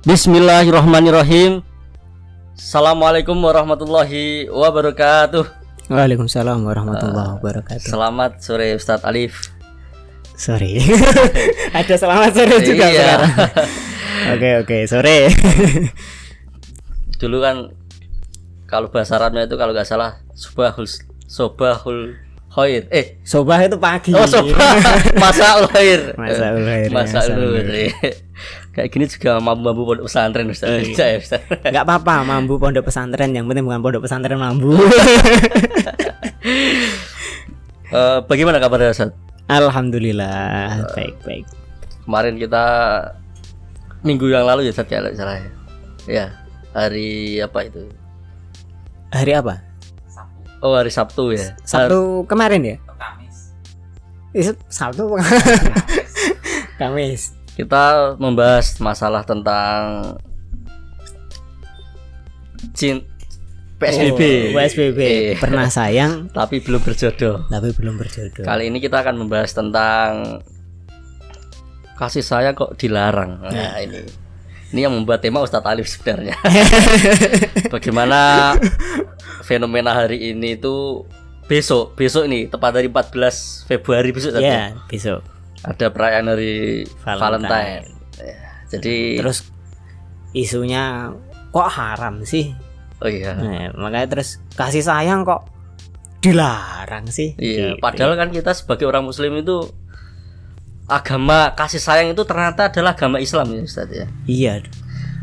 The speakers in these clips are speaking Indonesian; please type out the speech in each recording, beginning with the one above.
Bismillahirrahmanirrahim. Assalamualaikum warahmatullahi wabarakatuh. Waalaikumsalam warahmatullahi wabarakatuh. Selamat sore Ustadz Alif. Sorry. Ada selamat sore juga Iya. sekarang. Oke oke sore. Dulu kan kalau bahasa Arabnya itu kalau nggak salah subahul sobahul khair. Eh, Sobah itu pagi. oh sobah masaul khair. Masaul khair, Masaul masaul khair. Kayak gini juga mampu-mampu pondok pesantren Ustaz. Oh, Bisa ya, Ustaz. Nggak apa-apa mambu pondok pesantren yang penting bukan pondok pesantren mambu. Eh, bagaimana kabarnya Ustaz? Alhamdulillah baik baik. Kemarin kita minggu yang lalu ya Ustaz ya, salah ya. Ya, hari apa itu? Hari apa? Oh, hari Sabtu ya. Sabtu kemarin ya? Kamis. Sabtu bukan? Kamis. Kita membahas masalah tentang cin PSBB. Oh, PSBB. Iya. Pernah sayang Tapi belum berjodoh. tapi belum berjodoh. Kali ini kita akan membahas tentang kasih sayang kok dilarang. Nah, ini. Ini yang membuat tema Ustadz Alif sebenarnya. Bagaimana fenomena hari ini itu besok, besok ini tepat dari 14 Februari besok tadi. Ya, besok. Ada perayaan hari Valentine. Valentine. Ya, jadi Terus isunya kok haram sih? oh iya. Nah, makanya terus kasih sayang kok dilarang sih? Iya, Gitu. padahal kan kita sebagai orang muslim itu agama kasih sayang itu ternyata adalah agama Islam ya Ustaz ya. Iya.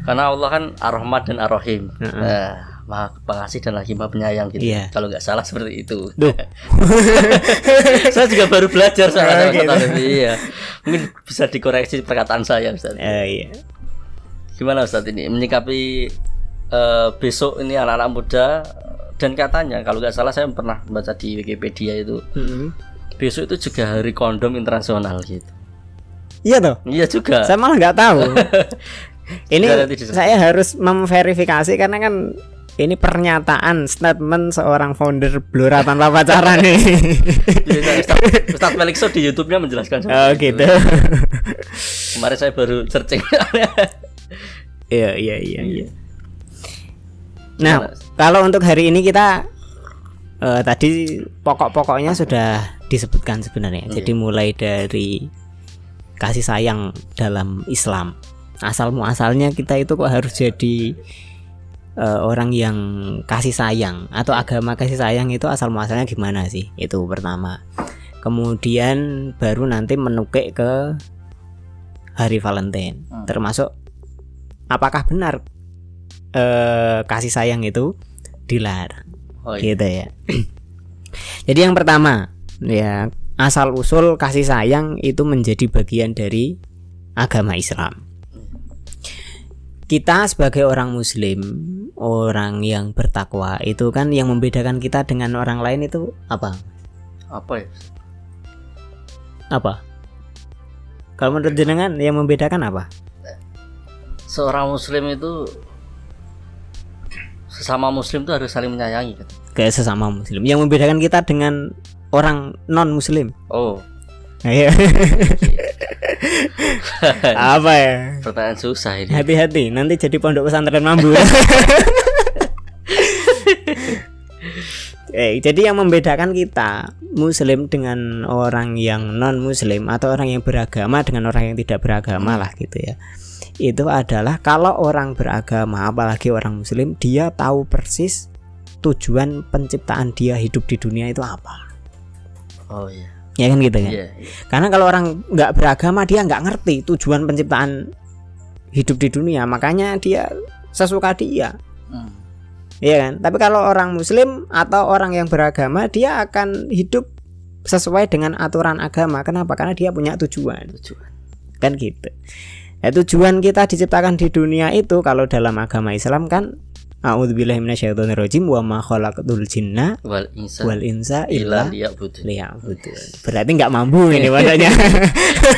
Karena Allah kan Ar-Rahman dan Ar-Rahim. Heeh. Nah, Maha pengasih dan lagi Maha penyayang gitu. Iya. Kalau nggak salah seperti itu. Duh. saya juga baru belajar soalnya Oh, gitu. Iya. Mungkin bisa dikoreksi perkataan saya Ustaz. Eh, iya. Gimana Ustaz ini menyikapi eh, besok ini anak-anak muda dan katanya kalau nggak salah saya pernah baca di Wikipedia itu Mm-mm. besok itu juga hari kondom internasional gitu. Iya toh. Iya juga. Saya malah nggak tahu. ini saya harus memverifikasi karena kan ini pernyataan statement seorang founder Blora tanpa pacaran nih. Iya, Ustaz, Ustaz Felixo di YouTube-nya menjelaskan oh itu. gitu. Kemarin saya baru searching. Iya iya iya iya. Nah, kalau untuk hari ini kita eh, tadi pokok-pokoknya sudah disebutkan sebenarnya. Jadi mulai dari kasih sayang dalam Islam. Asal muasalnya kita itu kok harus jadi eh, orang yang kasih sayang atau agama kasih sayang itu asal muasalnya gimana sih? Itu pertama. Kemudian baru nanti menukik ke hari Valentine. Hmm. Termasuk apakah benar eh, kasih sayang itu dilarang? Oh, iya. gitu ya. Jadi yang pertama ya asal usul kasih sayang itu menjadi bagian dari agama Islam. Kita sebagai orang Muslim, orang yang bertakwa itu kan yang membedakan kita dengan orang lain itu apa? Apa ya? Apa? Kalau menurut jenengan yang membedakan apa? Seorang muslim itu sesama muslim itu harus saling menyayangi kan. Kayak sesama Muslim. Yang membedakan kita dengan orang non Muslim. Oh, Ayo. apa ya? pertanyaan susah ini. Hati-hati, nanti jadi pondok pesantren mambu. eh, jadi yang membedakan kita Muslim dengan orang yang non Muslim atau orang yang beragama dengan orang yang tidak beragama lah gitu ya. Itu adalah kalau orang beragama, apalagi orang Muslim, dia tahu persis tujuan penciptaan dia hidup di dunia itu apa. Oh iya. Ya kan gitu ya. Iya, iya. Karena kalau orang nggak beragama dia nggak ngerti tujuan penciptaan hidup di dunia, makanya dia sesuka dia. Hmm. Iya kan? Tapi kalau orang muslim atau orang yang beragama dia akan hidup sesuai dengan aturan agama. Kenapa? Karena dia punya tujuan. Tujuan. Kan gitu. Nah, tujuan kita diciptakan di dunia itu kalau dalam agama Islam kan A'udzubillahi minasyaitonirrajim wa ma khalaqatul jinna Wal insan wal insa illa liya'budun. liya'budun. Berarti nggak mampu ini pondoknya.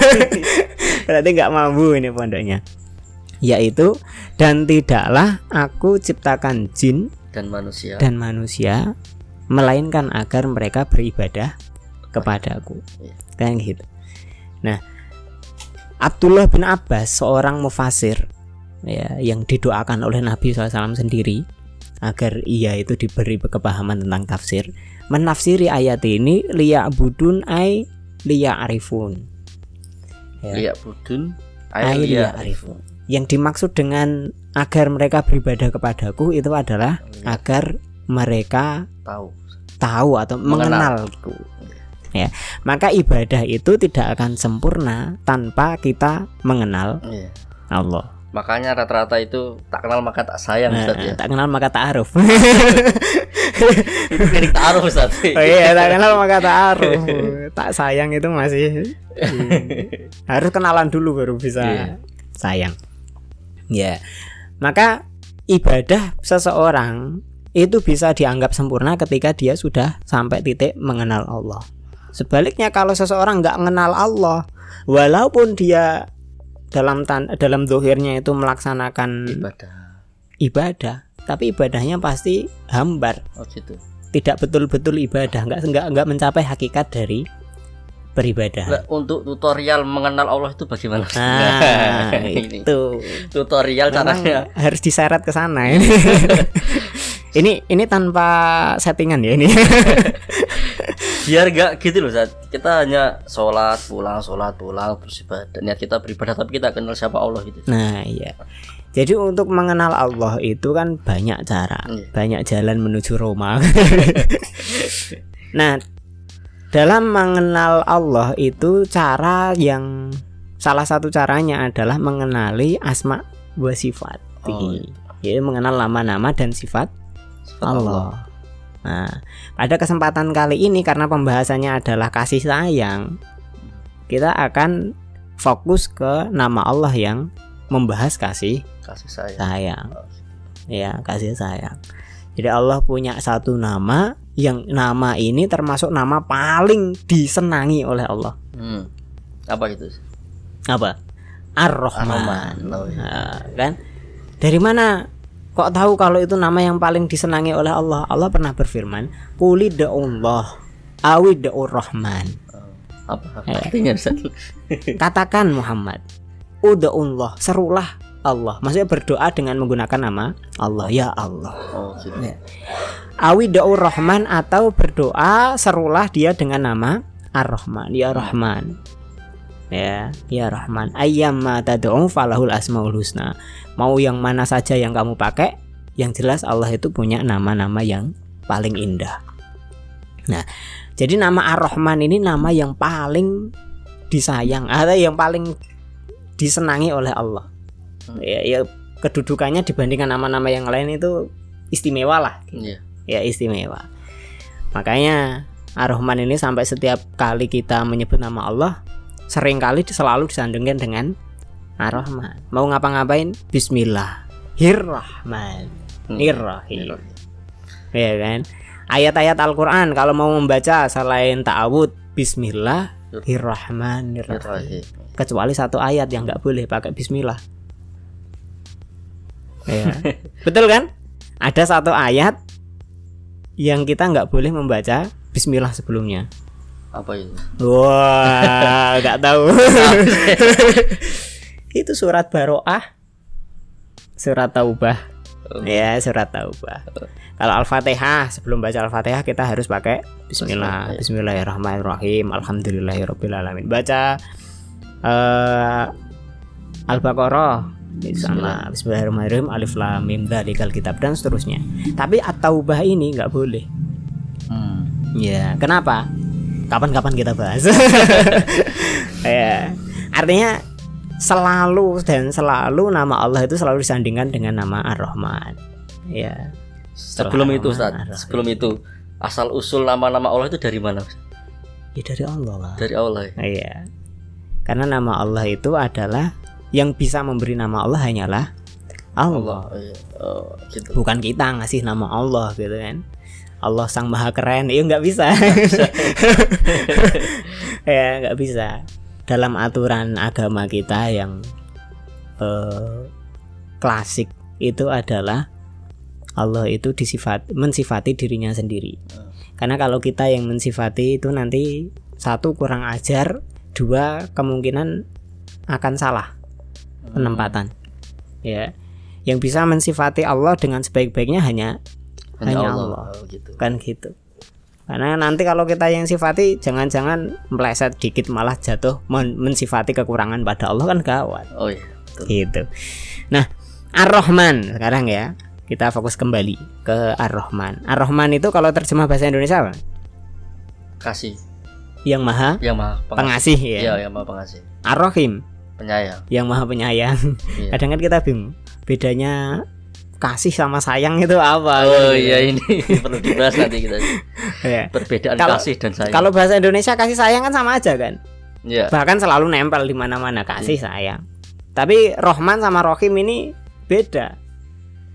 Berarti nggak mampu ini pondoknya. Yaitu dan tidaklah aku ciptakan jin dan manusia. dan manusia melainkan agar mereka beribadah kepadaku. Kan gitu. Nah, Abdullah bin Abbas seorang mufasir ya yang didoakan oleh Nabi SAW sendiri agar ia itu diberi kepahaman tentang tafsir menafsiri ayat ini liya budun ay liya arifun Ya. Liya budun ay liya arifun yang dimaksud dengan agar mereka beribadah kepadaku itu adalah Ya. agar mereka tahu. tahu atau Mengenal. mengenalku ya maka ibadah itu tidak akan sempurna tanpa kita mengenal Iya. Allah Makanya rata-rata itu tak kenal maka tak sayang Nah, Ustaz ya. tak kenal maka tak aruf Itu klinik taruh Ustaz. oh iya tak kenal maka tak aruf tak sayang itu masih hmm, harus kenalan dulu baru bisa Iya. sayang ya maka ibadah seseorang itu bisa dianggap sempurna ketika dia sudah sampai titik mengenal Allah sebaliknya kalau seseorang nggak mengenal Allah walaupun dia dalam tan dalam dohirnya itu melaksanakan Ibadah. ibadah tapi ibadahnya pasti hambar Oh gitu. tidak betul-betul ibadah nggak nggak nggak mencapai hakikat dari beribadah untuk tutorial mengenal Allah itu bagaimana? nah itu tutorial Memang caranya. harus diseret ke sana ini ini ini tanpa settingan ya ini Biar gak gitu loh Ustaz. Kita hanya sholat pulang, sholat pulang terus ibadah. Niat kita beribadah tapi kita kenal siapa Allah gitu. nah iya jadi untuk mengenal Allah itu kan banyak cara Iya. banyak jalan menuju Roma nah dalam mengenal Allah itu cara yang salah satu caranya adalah mengenali asma wa sifat Oh, iya. yaitu mengenal nama-nama dan sifat Sifat Allah. Nah, pada kesempatan kali ini karena pembahasannya adalah kasih sayang, kita akan fokus ke nama Allah yang membahas kasih Kasih saya. sayang. Oh, Ya, kasih sayang. Jadi Allah punya satu nama yang nama ini termasuk nama paling disenangi oleh Allah. Hmm. Apa itu? Apa? Ar-Rahman. Ar-Rahman. Oh, iya. Nah, kan? Dari mana kok tahu kalau itu nama yang paling disenangi oleh Allah? Allah pernah berfirman, "Quli Allah awi Rahman." Oh, apa Ya. artinya? Katakan Muhammad, Allah, serulah Allah. Maksudnya berdoa dengan menggunakan nama Allah, ya Allah. Oh gitu. Ya. Awi Rahman atau berdoa serulah dia dengan nama Ar-Rahman, ya Rahman. Ya, ya Rahman. Ayyamma tad'u falahul asmaul husna. Mau yang mana saja yang kamu pakai, yang jelas Allah itu punya nama-nama yang paling indah. Nah, jadi nama Ar-Rahman ini nama yang paling disayang atau yang paling disenangi oleh Allah. Ya, ya kedudukannya dibandingkan nama-nama yang lain itu istimewa lah Iya. ya istimewa. Makanya Ar-Rahman ini sampai setiap kali kita menyebut nama Allah sering kali selalu disandungkan dengan Ar-Rahman. Mau ngapa-ngapain Bismillahirrahman. Hmm. Ya kan? Ayat-ayat Al-Qur'an kalau mau membaca selain ta'awud Bismillahirrahmanirrahim. Irrahim. Kecuali satu ayat yang nggak boleh pakai bismillah. Ya. Betul kan? Ada satu ayat yang kita nggak boleh membaca bismillah sebelumnya. Apa itu? Wah, nggak tahu. Itu surat Baroah. Surat Taubah. Oh. Ya, surat Taubah. Kalau Al-Fatihah, sebelum baca Al-Fatihah kita harus pakai bismillah. Bismillahirrahmanirrahim. Alhamdulillahirabbil alamin. Baca eh Al-Baqarah di sana Bismillahirrahmanirrahim Alif Lam Mim Dzalikal kitab dan seterusnya. Tapi At-Taubah ini nggak boleh. Hmm. Ya, kenapa? Kapan-kapan kita bahas. ya, artinya selalu dan selalu nama Allah itu selalu disandingkan dengan nama Ar-Rahman. Ya. Sebelum itu Ustaz, sebelum itu asal usul nama-nama Allah itu dari mana? Ustaz? Ya dari Allah lah. Dari Allah ya. Iya. Karena nama Allah itu adalah yang bisa memberi nama Allah hanyalah Allah. Allah. Iya. Oh, gitu. Bukan kita ngasih nama Allah gitu kan. Allah sang maha keren, ya nggak bisa. ya nggak bisa. Dalam aturan agama kita yang eh, klasik itu adalah Allah itu disifat mensifati dirinya sendiri. Karena kalau kita yang mensifati itu nanti satu kurang ajar, dua kemungkinan akan salah penempatan. ya yang bisa mensifati Allah dengan sebaik-baiknya hanya hanya, Allah. Oh, gitu. kan gitu karena nanti kalau kita yang sifati jangan-jangan meleset dikit malah jatuh men- mensifati kekurangan pada Allah kan gawat Oh iya. Betul. gitu nah Ar-Rahman sekarang ya kita fokus kembali ke Ar-Rahman Ar-Rahman itu kalau terjemah bahasa Indonesia apa Kasih yang maha yang maha pengasih ya Iya, yang maha pengasih. Ar-Rahim Penyayang. yang maha penyayang Iya. kadang kan kita bingung bedanya kasih sama sayang itu apa Oh iya ini perlu dibahas nanti kita. Ya. Perbedaan Kalau- kasih dan sayang. kalau bahasa Indonesia kasih sayang kan sama aja kan Iya. bahkan selalu nempel di mana-mana kasih sayang tapi Rohman sama Rohim ini beda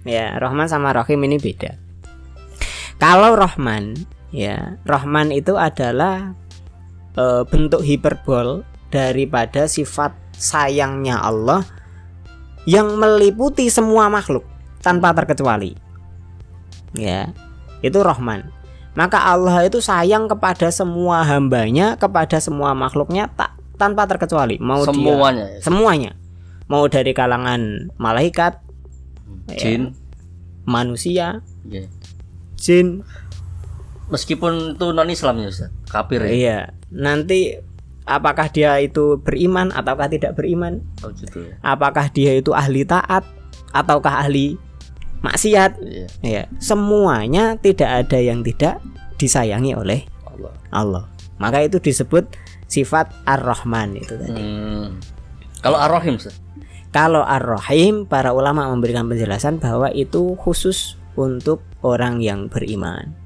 ya Rohman sama Rohim ini beda kalau Rohman ya Rohman itu adalah eh, bentuk hiperbol daripada sifat sayangnya Allah yang meliputi semua makhluk tanpa terkecuali ya itu Rohman maka Allah itu sayang kepada semua hambanya kepada semua makhluknya tak tanpa terkecuali mau dia Semuanya ya. semuanya mau dari kalangan malaikat Jin. manusia Iya. jin Meskipun itu non Islam ya Ustaz. Kafir ya. iya nanti apakah dia itu beriman ataukah tidak beriman Oh gitu ya. apakah dia itu ahli taat ataukah ahli maksiat Iya. ya semuanya tidak ada yang tidak disayangi oleh Allah. Allah maka itu disebut sifat ar-Rahman itu tadi Hmm. Kalau Ar-Rahim. Kalau Ar-Rahim, para ulama memberikan penjelasan bahwa itu khusus untuk orang yang beriman.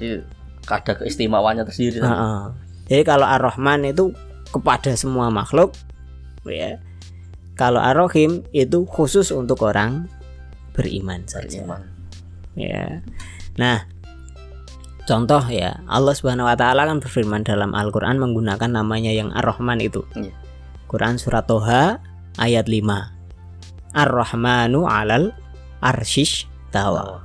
Jadi ada keistimewaannya tersendiri. kan? Heeh. Jadi kalau Ar-Rahman itu kepada semua makhluk, ya. Kalau Ar-Rahim itu khusus untuk orang beriman saja. Beriman. Ya. Nah, contoh ya, Allah Subhanahu wa taala kan berfirman dalam Al-Qur'an menggunakan namanya yang Ar-Rahman itu. Iya. Quran surat Toha ayat 5. Ar-Rahmanu 'alal arsyish tawa.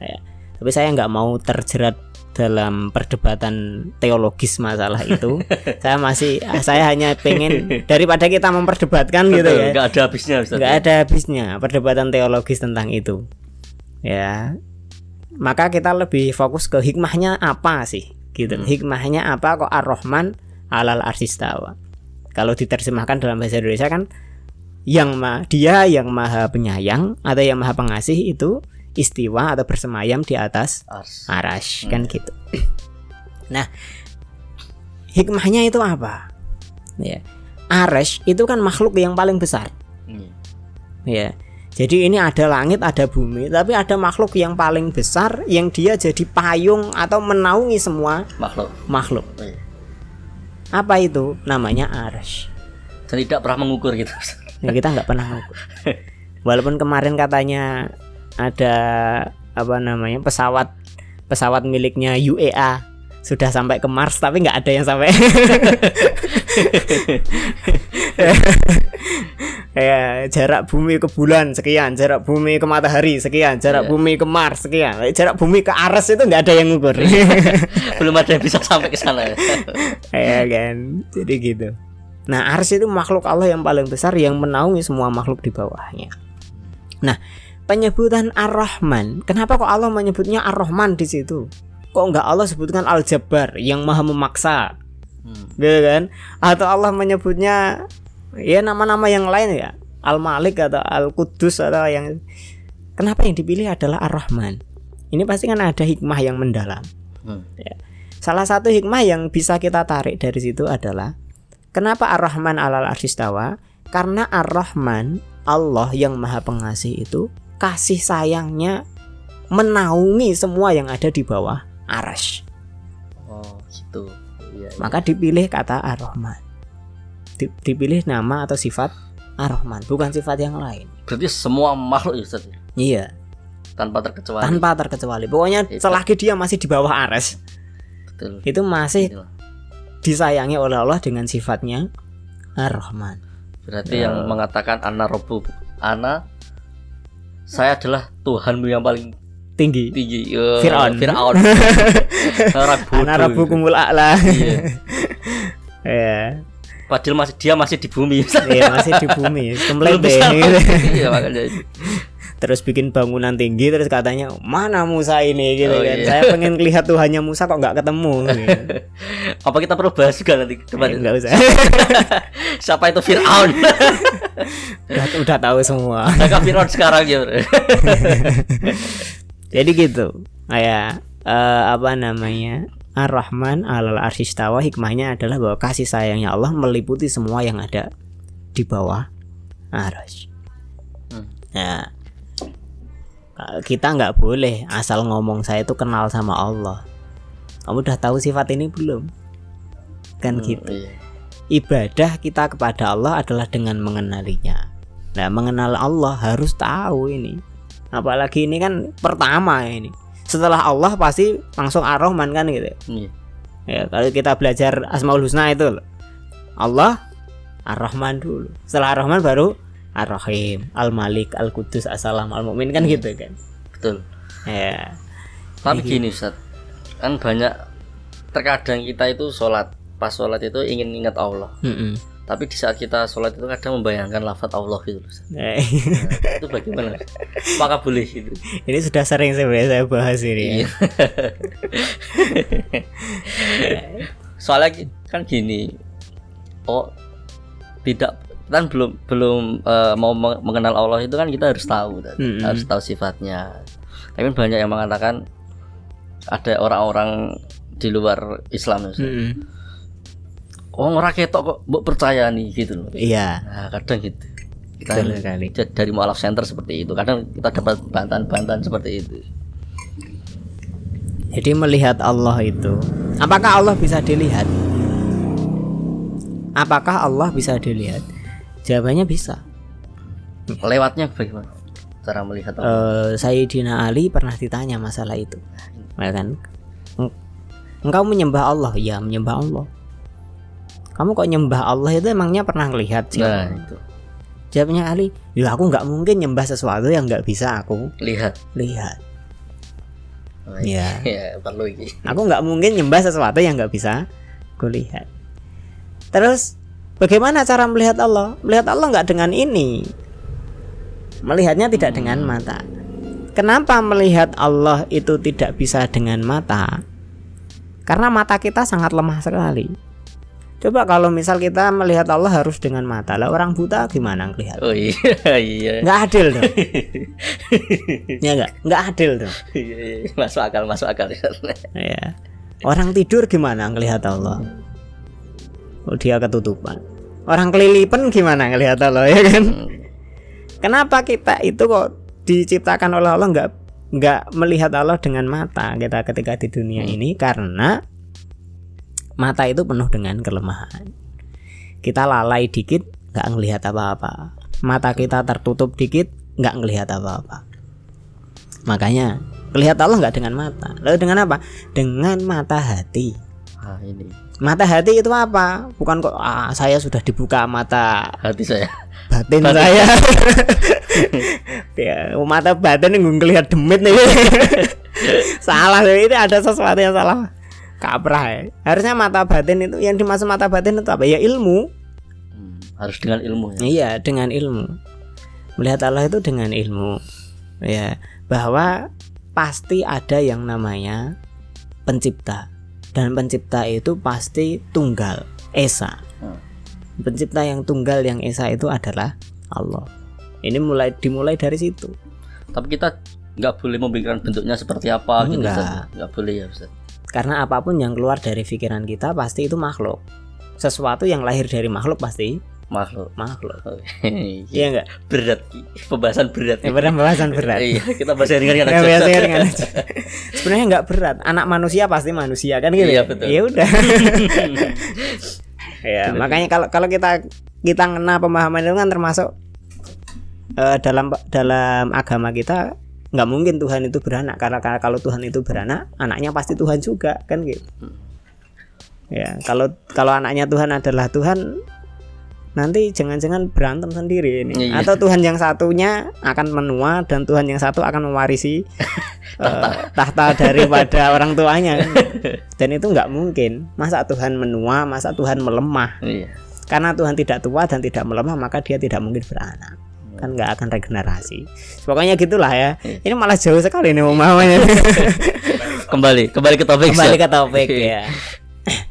Ya. Tapi saya nggak mau terjerat dalam perdebatan teologis masalah itu. saya masih saya hanya pengen daripada kita memperdebatkan gitu Betul, ya nggak ada habisnya Ustaz. nggak ada habisnya perdebatan teologis tentang itu ya maka kita lebih fokus ke hikmahnya apa sih gitu Hmm. hikmahnya apa kok ar-Rahman alal arsistawa kalau diterjemahkan dalam bahasa Indonesia kan yang ma dia yang maha penyayang atau yang maha pengasih itu istiwa atau bersemayam di atas Ars. arash kan gitu nah hikmahnya itu apa ya arash itu kan makhluk yang paling besar Iya. ya jadi ini ada langit ada bumi tapi ada makhluk yang paling besar yang dia jadi payung atau menaungi semua Makhluk. makhluk Iya. apa itu namanya arash Dan tidak pernah mengukur gitu. ya, kita nggak pernah ngukur walaupun kemarin katanya ada apa namanya pesawat pesawat miliknya UEA sudah sampai ke Mars tapi nggak ada yang sampai. Ya jarak bumi ke bulan sekian. Jarak bumi ke matahari sekian. Jarak Iya. bumi ke Mars sekian. Jarak bumi ke Ares itu nggak ada yang ngukur. Belum ada yang bisa sampai ke sana. ya. kan? Jadi gitu. Nah Ars itu makhluk Allah yang paling besar yang menaungi semua makhluk di bawahnya. Nah penyebutan Ar-Rahman. Kenapa kok Allah menyebutnya Ar-Rahman di situ? Kok nggak Allah sebutkan Al-Jabbar yang maha memaksa? Hmm. gitu kan? Atau Allah menyebutnya ya nama-nama yang lain ya? Al-Malik atau Al-Qudus atau yang kenapa yang dipilih adalah Ar-Rahman? Ini pasti kan ada hikmah yang mendalam. Hmm. Salah satu hikmah yang bisa kita tarik dari situ adalah kenapa Ar-Rahman alal arsistawa? Karena Ar-Rahman Allah yang Maha Pengasih itu kasih sayangnya menaungi semua yang ada di bawah arash. Oh, gitu. Iya. iya. Maka dipilih kata Ar-Rahman. Di- dipilih nama atau sifat Ar-Rahman, bukan sifat yang lain. Berarti semua makhluk ya Ustaz. Iya, Tanpa terkecuali. tanpa terkecuali. Pokoknya Itu. selagi dia masih di bawah arash, Betul. itu masih disayangi oleh Allah dengan sifatnya Ar-Rahman. Berarti Ya. yang mengatakan ana robbu ana saya adalah Tuhanmu yang paling Tinggi. tinggi. Eh, Fir'aun. Fir'aun. Rabbukumul a'la. Iya. ya. padahal masih dia masih di bumi Iya masih di bumi, bisa deh. iya makanya. Terus bikin bangunan tinggi terus katanya mana Musa ini? Gitu Oh, kan. iya. saya pengen lihat Tuhannya Musa kok nggak ketemu gitu. apa kita perlu bahas juga nanti? Ke depan nggak usah. Siapa itu Fir'aun? Udah, udah tahu semua. Maka Fir'aun sekarang ya jadi gitu. Kayak eh, apa namanya Ar-Rahman alal arsistawa hikmahnya adalah bahwa kasih sayangnya Allah meliputi semua yang ada di bawah arus. Hmm. Nah, eh, kita nggak boleh asal ngomong saya itu kenal sama Allah. Kamu udah tahu sifat ini belum? Kan gitu. Iya. Ibadah kita kepada Allah adalah dengan mengenalinya. Nah, mengenal Allah harus tahu ini. Apalagi ini kan pertama ini. Setelah Allah pasti langsung Ar-Rahman kan gitu. Iya. Ya, kalau kita belajar Asmaul Husna itu. Allah Ar-Rahman dulu. Setelah Ar-Rahman baru Ar-Rahim, Al-Malik, Al-Qudus, As-Salam, Al-Mu'min kan gitu kan. betul Ya. tapi gini Ustaz kan banyak terkadang kita itu sholat pas sholat itu ingin ingat Allah Mm-mm. tapi di saat kita sholat itu kadang membayangkan lafadz Allah gitu loh, Ustaz. Eh, Nah, itu bagaimana apakah boleh gitu ini sudah sering sebenarnya saya bahas ini. ya. Iya. soalnya kan gini oh tidak kan belum belum eh, mau meng- mengenal Allah itu kan kita harus tahu kan. Mm-mm. harus tahu sifatnya tapi kan banyak yang mengatakan ada orang-orang di luar Islam ya, Ustaz. Mm-mm. oh orang ketok kok mbok percaya nih gitu loh Iya. nah kadang gitu kita j- dari mualaf center seperti itu kadang kita dapat bantahan-bantahan seperti itu Jadi melihat Allah itu, apakah Allah bisa dilihat? Apakah Allah bisa dilihat? Jawabannya bisa. lewatnya bagaimana cara melihat Eh, Sayyidina Ali pernah ditanya masalah itu, ya kan? Eng- Engkau menyembah Allah, ya menyembah Allah. Kamu kok nyembah Allah itu emangnya pernah lihat sih? nah itu Jawabnya Ali, ya aku nggak mungkin nyembah sesuatu yang nggak bisa aku lihat lihat. Oh, Iya. ya perlu ini Aku nggak mungkin nyembah sesuatu yang nggak bisa kulihat. Terus bagaimana cara melihat Allah? Melihat Allah nggak dengan ini. Melihatnya tidak dengan mata. Kenapa melihat Allah itu tidak bisa dengan mata? Karena mata kita sangat lemah sekali. Coba kalau misal kita melihat Allah harus dengan mata, lah orang buta gimana ngelihat? oh iya iya Nggak adil dong. ya nggak? Nggak adil dong. Iya, iya. masuk akal masuk akal Ya. Orang tidur gimana ngelihat Allah? Dia ketutupan. Orang kelilipan gimana ngelihat Allah ya kan? Kenapa kita itu kok diciptakan oleh Allah nggak nggak melihat Allah dengan mata kita ketika di dunia ini karena mata itu penuh dengan kelemahan. Kita lalai dikit nggak ngelihat apa-apa. Mata kita tertutup dikit nggak ngelihat apa-apa. Makanya Lihat Allah nggak dengan mata. Lalu dengan apa? Dengan mata hati. Ah ini Mata hati itu apa? Bukan kok ah, saya sudah dibuka mata hati saya batin saya. ya, mata batin yang ngelihat demit nih. salah ini ada sesuatu yang salah. Kaprah ya. Harusnya mata batin itu yang dimaksud mata batin itu apa? Ya ilmu. Hmm, harus dengan ilmu ya Iya, dengan ilmu. Melihat Allah itu dengan ilmu. Ya, bahwa pasti ada yang namanya pencipta. Dan pencipta itu pasti tunggal, esa. Hmm. Pencipta yang tunggal yang esa itu adalah Allah. Ini mulai dimulai dari situ. tapi kita nggak boleh memikirkan bentuknya seperti apa gitu Enggak. Ustaz. nggak boleh ya Ustaz Karena apa pun yang keluar dari pikiran kita pasti itu makhluk. Sesuatu yang lahir dari makhluk pasti makhluk makhluk. Iya enggak? berat pembahasan berat Ya, berat pembahasan berat. iya kita bahas ringan-ringan Ya, aja biasanya ringan aja. Sebenarnya nggak berat. Anak manusia pasti manusia kan gitu. Iya, ya? betul. Ya udah. ya, makanya kalau kalau kita kita ngena pemahaman itu kan termasuk eh, dalam dalam agama kita nggak mungkin Tuhan itu beranak karena karena kalau Tuhan itu beranak anaknya pasti Tuhan juga kan gitu. Ya, kalau kalau anaknya Tuhan adalah Tuhan nanti jangan-jangan berantem sendiri ini. Iya. atau Tuhan yang satunya akan menua dan Tuhan yang satu akan mewarisi eh, tahta daripada orang tuanya. Dan itu nggak mungkin. Masa Tuhan menua masa Tuhan melemah? Iya. Karena Tuhan tidak tua dan tidak melemah maka dia tidak mungkin beranak. Kan nggak akan regenerasi. Pokoknya gitulah ya. Ini malah jauh sekali nih mamanya kembali kembali ke topik kembali ke topik ya.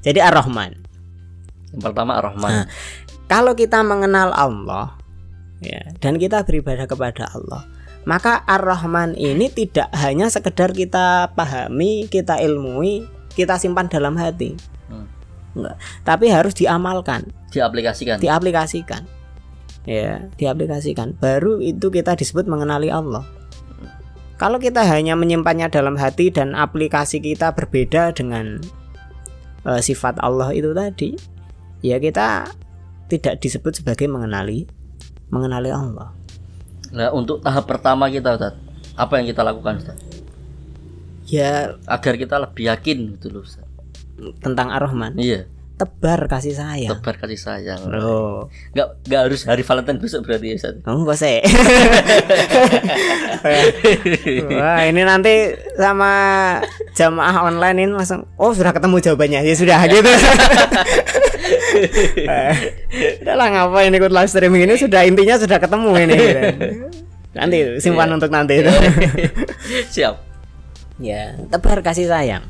Jadi ar-Rahman. Yang pertama Ar-Rahman. Nah, kalau kita mengenal Allah ya. dan kita beribadah kepada Allah maka Ar-Rahman ini tidak hanya sekedar kita pahami kita ilmui kita simpan dalam hati. Hmm. enggak. Tapi harus diamalkan. Diaplikasikan. Diaplikasikan. Ya diaplikasikan. Baru itu kita disebut mengenali Allah. Kalau kita hanya menyimpannya dalam hati dan aplikasi kita berbeda dengan eh, sifat Allah itu tadi ya kita tidak disebut sebagai mengenali mengenali Allah. Nah untuk tahap pertama kita Ustaz apa yang kita lakukan Ustaz? Ya agar kita lebih yakin gitu loh Ustaz. tentang Ar-Rahman iya. Tebar kasih sayang. Tebar kasih sayang. Oh. Nggak nggak harus hari Valentine besok berarti ya Ustaz. Oh, enggak sih. Wah, ini nanti sama jamaah online ini langsung oh sudah ketemu jawabannya. Ya sudah gitu. Eh, Udahlah ngapain ikut live streaming ini sudah intinya sudah ketemu ini. gitu. Nanti simpan untuk nanti itu. siap ya, tebar kasih sayang.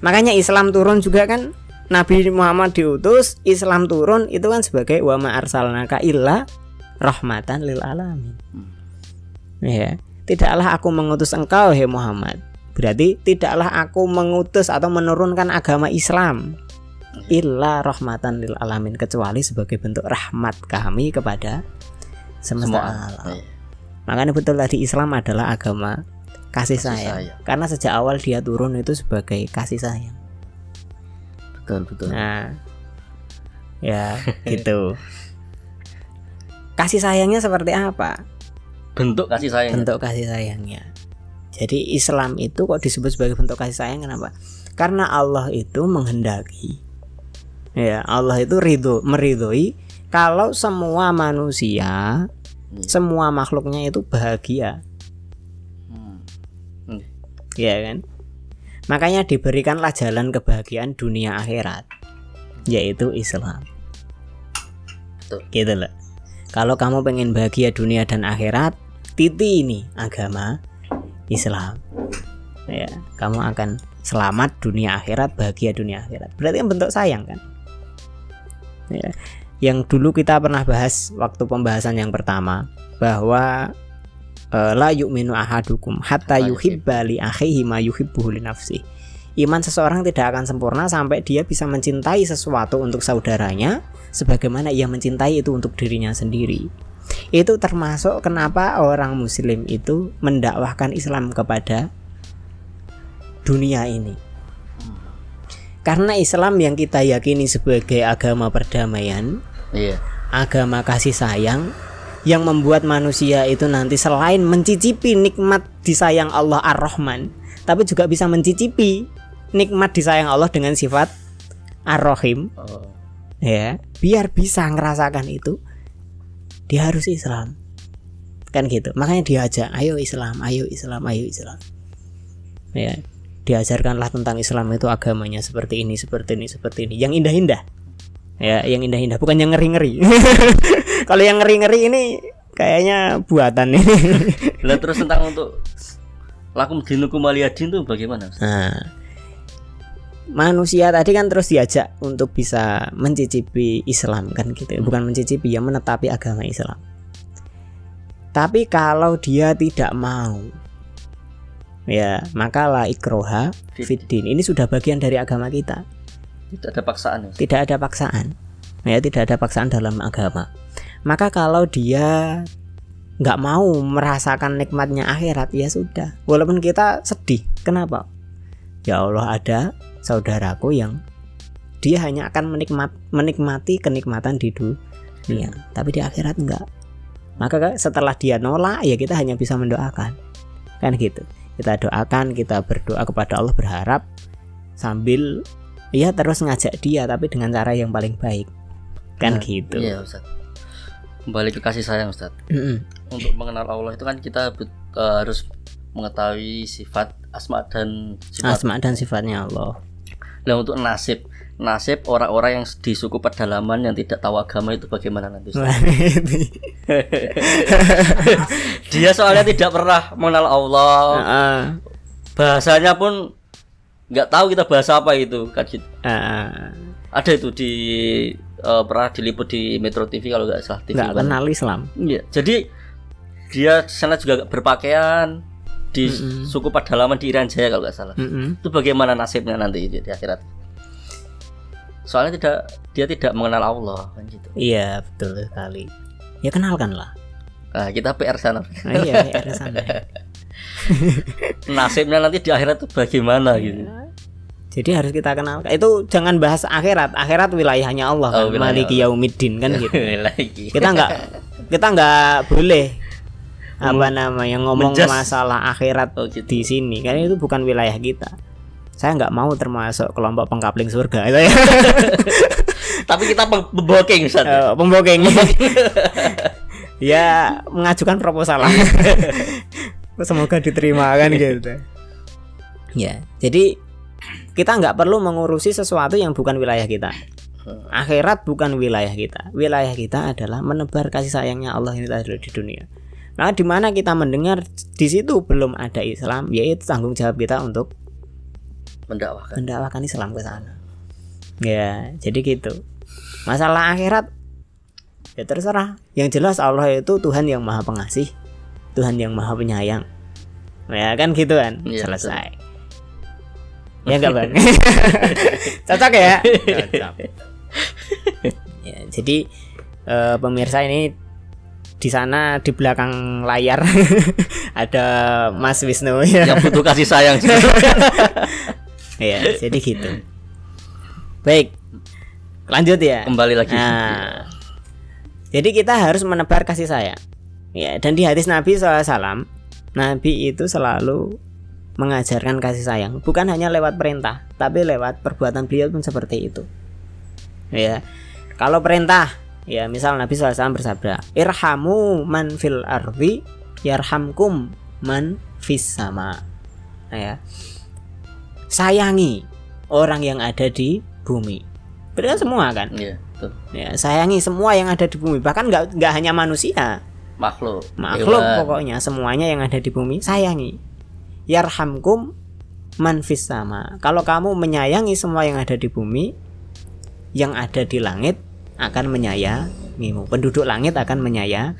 Makanya Islam turun juga kan Nabi Muhammad diutus, Islam turun itu kan sebagai wa ma arsalnaka illa rahmatan lil alamin. Ya, tidaklah aku mengutus engkau hai Muhammad. Berarti tidaklah aku mengutus atau menurunkan agama Islam illa rahmatan lil alamin kecuali sebagai bentuk rahmat kami kepada semesta semua alam. Iya. Makanya betul tadi Islam adalah agama kasih, Kasih sayang. sayang. Karena sejak awal dia turun itu sebagai kasih sayang. betul betul Nah, ya gitu. Kasih sayangnya seperti apa? bentuk kasih sayang Bentuk kasih sayangnya. Jadi Islam itu kok disebut sebagai bentuk kasih sayang kenapa? Karena Allah itu menghendaki. Ya, Allah itu ridho, meridhoi kalau semua manusia, Hmm. semua makhluknya itu bahagia. Hmm. Hmm. ya kan makanya diberikanlah jalan kebahagiaan dunia akhirat yaitu Islam Betul. gitu loh kalau kamu pengen bahagia dunia dan akhirat titi ini agama Islam ya kamu akan selamat dunia akhirat bahagia dunia akhirat berarti kan bentuk sayang kan ya yang dulu kita pernah bahas waktu pembahasan yang pertama bahwa eh, la yu'minu ahadukum hatta Hatta yuhibba li akhihi ma yuhibbuhu li nafsi. Iman seseorang tidak akan sempurna sampai dia bisa mencintai sesuatu untuk saudaranya sebagaimana ia mencintai itu untuk dirinya sendiri. Itu termasuk kenapa orang muslim itu mendakwahkan Islam kepada dunia ini. Karena Islam yang kita yakini sebagai agama perdamaian, iya agama kasih sayang yang membuat manusia itu nanti selain mencicipi nikmat disayang Allah Ar-Rahman, tapi juga bisa mencicipi nikmat disayang Allah dengan sifat Ar-Rahim, oh. ya. Biar bisa ngerasakan itu, dia harus Islam. Kan gitu. Makanya diajak, ayo Islam, ayo Islam, ayo Islam. Ya. Diajarkanlah tentang Islam itu agamanya seperti ini, seperti ini, seperti ini. Yang indah-indah. Ya, yang indah-indah, bukan yang ngeri-ngeri. Kalau yang ngeri-ngeri ini kayaknya buatan ini. Lah terus tentang untuk lakum dinukum waliyadin itu bagaimana? Nah, manusia tadi kan terus diajak untuk bisa mencicipi Islam kan gitu, ya. bukan mencicipi ya menetapi agama Islam. Tapi kalau dia tidak mau, ya maka la ikroha fiddin. Ini sudah bagian dari agama kita. Tidak ada paksaan ya. Tidak ada paksaan, ya tidak ada paksaan dalam agama. Maka kalau dia nggak mau merasakan nikmatnya akhirat ya sudah. Walaupun kita sedih, kenapa? Ya Allah ada saudaraku yang dia hanya akan menikmat menikmati kenikmatan di dunia, tapi di akhirat enggak. Maka setelah dia nolak ya kita hanya bisa mendoakan. Kan gitu. Kita doakan, kita berdoa kepada Allah berharap sambil ya terus ngajak dia tapi dengan cara yang paling baik. Kan Nah, gitu. Iya Ustaz. Kembali ke kasih sayang Ustaz. Mm-mm. Untuk mengenal Allah itu kan kita eh, harus mengetahui sifat asma dan sifat. Asma dan sifatnya Allah. Nah untuk nasib, nasib orang-orang yang di suku pedalaman yang tidak tahu agama itu bagaimana nanti? Ini. Dia soalnya tidak pernah mengenal Allah, bahasanya pun nggak tahu kita bahasa apa itu kan. Heeh. Ada itu di eh, pernah diliput di Metro TV kalau nggak salah TV. nggak One. kenal Islam Iya, jadi dia sana juga berpakaian di suku pedalaman di Irian Jaya kalau nggak salah. Mm-mm. Itu bagaimana nasibnya nanti di akhirat? Soalnya tidak dia tidak mengenal Allah kan gitu. iya betul sekali ya kenalkanlah Nah, kita PR sana. nah, iya ya, di sana. Nasibnya nanti di akhirat itu bagaimana gitu. jadi harus kita kenalkan itu jangan bahas akhirat akhirat wilayahnya Allah kan Oh, wilayah maliki yaumiddin kan gitu kita nggak kita nggak boleh apa namanya ngomong Menjas. masalah akhirat Oh, gitu. di sini karena itu bukan wilayah kita saya nggak mau termasuk kelompok pengkapling surga itu ya. Tapi kita pem- pemboking Ustaz. Eh, pembokeng ya mengajukan proposal lah. Semoga diterima kan gitu. Ya jadi kita nggak perlu mengurusi sesuatu yang bukan wilayah kita. Akhirat bukan wilayah kita. Wilayah kita adalah menebar kasih sayangnya Allah ini tadi di dunia. Nah di mana kita mendengar di situ belum ada Islam yaitu tanggung jawab kita untuk Mendakwahkan. mendakwakan Islam ke sana. Ya, jadi gitu. Masalah akhirat ya terserah. Yang jelas Allah itu Tuhan yang Maha Pengasih, Tuhan yang Maha Penyayang. Ya kan gitu kan? Iya, Selesai. Ya enggak, Bang? Cocok ya? Cocok. ya, jadi eh, pemirsa ini di sana di belakang layar ada Mas Wisnu ya. Yang butuh kasih sayang. Ya, jadi gitu. Baik. Lanjut ya. Kembali lagi. Nah, jadi kita harus menebar kasih sayang. Ya, dan di hadis Nabi SAW, Nabi itu selalu mengajarkan kasih sayang, bukan hanya lewat perintah, tapi lewat perbuatan beliau pun seperti itu. Ya, kalau perintah, ya misal Nabi SAW bersabda, irhamu man fil ardi, yarhamkum man fis sama. Nah, ya, sayangi orang yang ada di bumi. Berarti kan semua kan? Iya, betul. Ya, sayangi semua yang ada di bumi. Bahkan nggak nggak hanya manusia, Makhluk. makhluk Hewan. pokoknya semuanya yang ada di bumi sayangi. Yarhamkum man fis sama. Kalau kamu menyayangi semua yang ada di bumi, yang ada di langit akan menyayangimu. Penduduk langit akan menyaya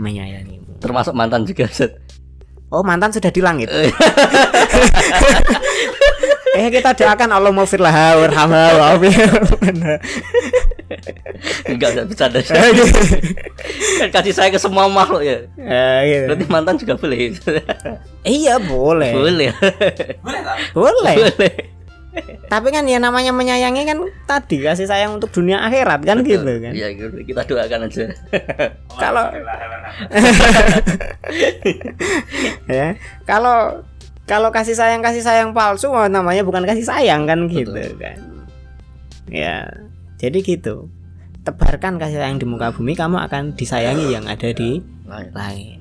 menyayangimu. Termasuk mantan juga. Ustaz. Oh, mantan sudah di langit. eh kita doakan Allah maufirlah warhamha wa'afiyah. Enggak usah bercanda. kan kasih saya ke semua makhluk ya. Eh, gitu. Berarti mantan juga boleh. Iya boleh. boleh. Boleh. boleh. Tapi kan ya namanya menyayangi kan tadi kasih sayang untuk dunia akhirat kan gitu kan. Iya, gitu. kita doakan aja. Kalau ya, kalau kalau kasih sayang kasih sayang palsu oh, namanya bukan kasih sayang kan gitu kan. Ya. Jadi gitu. Tebarkan kasih sayang di muka bumi kamu akan disayangi yang ada di Lain. lain.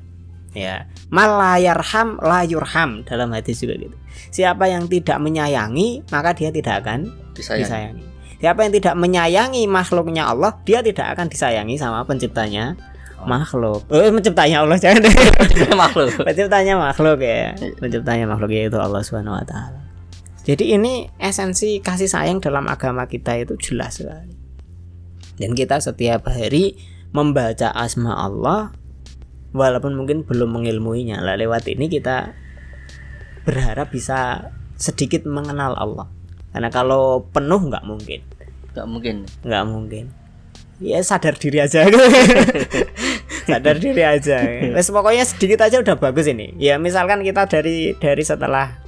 Ya, malayarham layurham dalam hadis juga gitu. Siapa yang tidak menyayangi, maka dia tidak akan Disayang. disayangi. Siapa yang tidak menyayangi makhluknya Allah, dia tidak akan disayangi sama penciptanya makhluk. Oh, penciptanya Allah jangan deh. makhluk. penciptanya makhluk ya. Penciptanya makhluk yaitu Allah Subhanahu wa taala. Jadi ini esensi kasih sayang dalam agama kita itu jelas sekali. Dan kita setiap hari membaca asma Allah walaupun mungkin belum mengilmuinya. Lah lewat ini kita berharap bisa sedikit mengenal Allah. Karena kalau penuh nggak mungkin, Enggak mungkin. nggak mungkin. Ya sadar diri aja. sadar diri aja. Wes pokoknya sedikit aja udah bagus ini. Ya misalkan kita dari dari setelah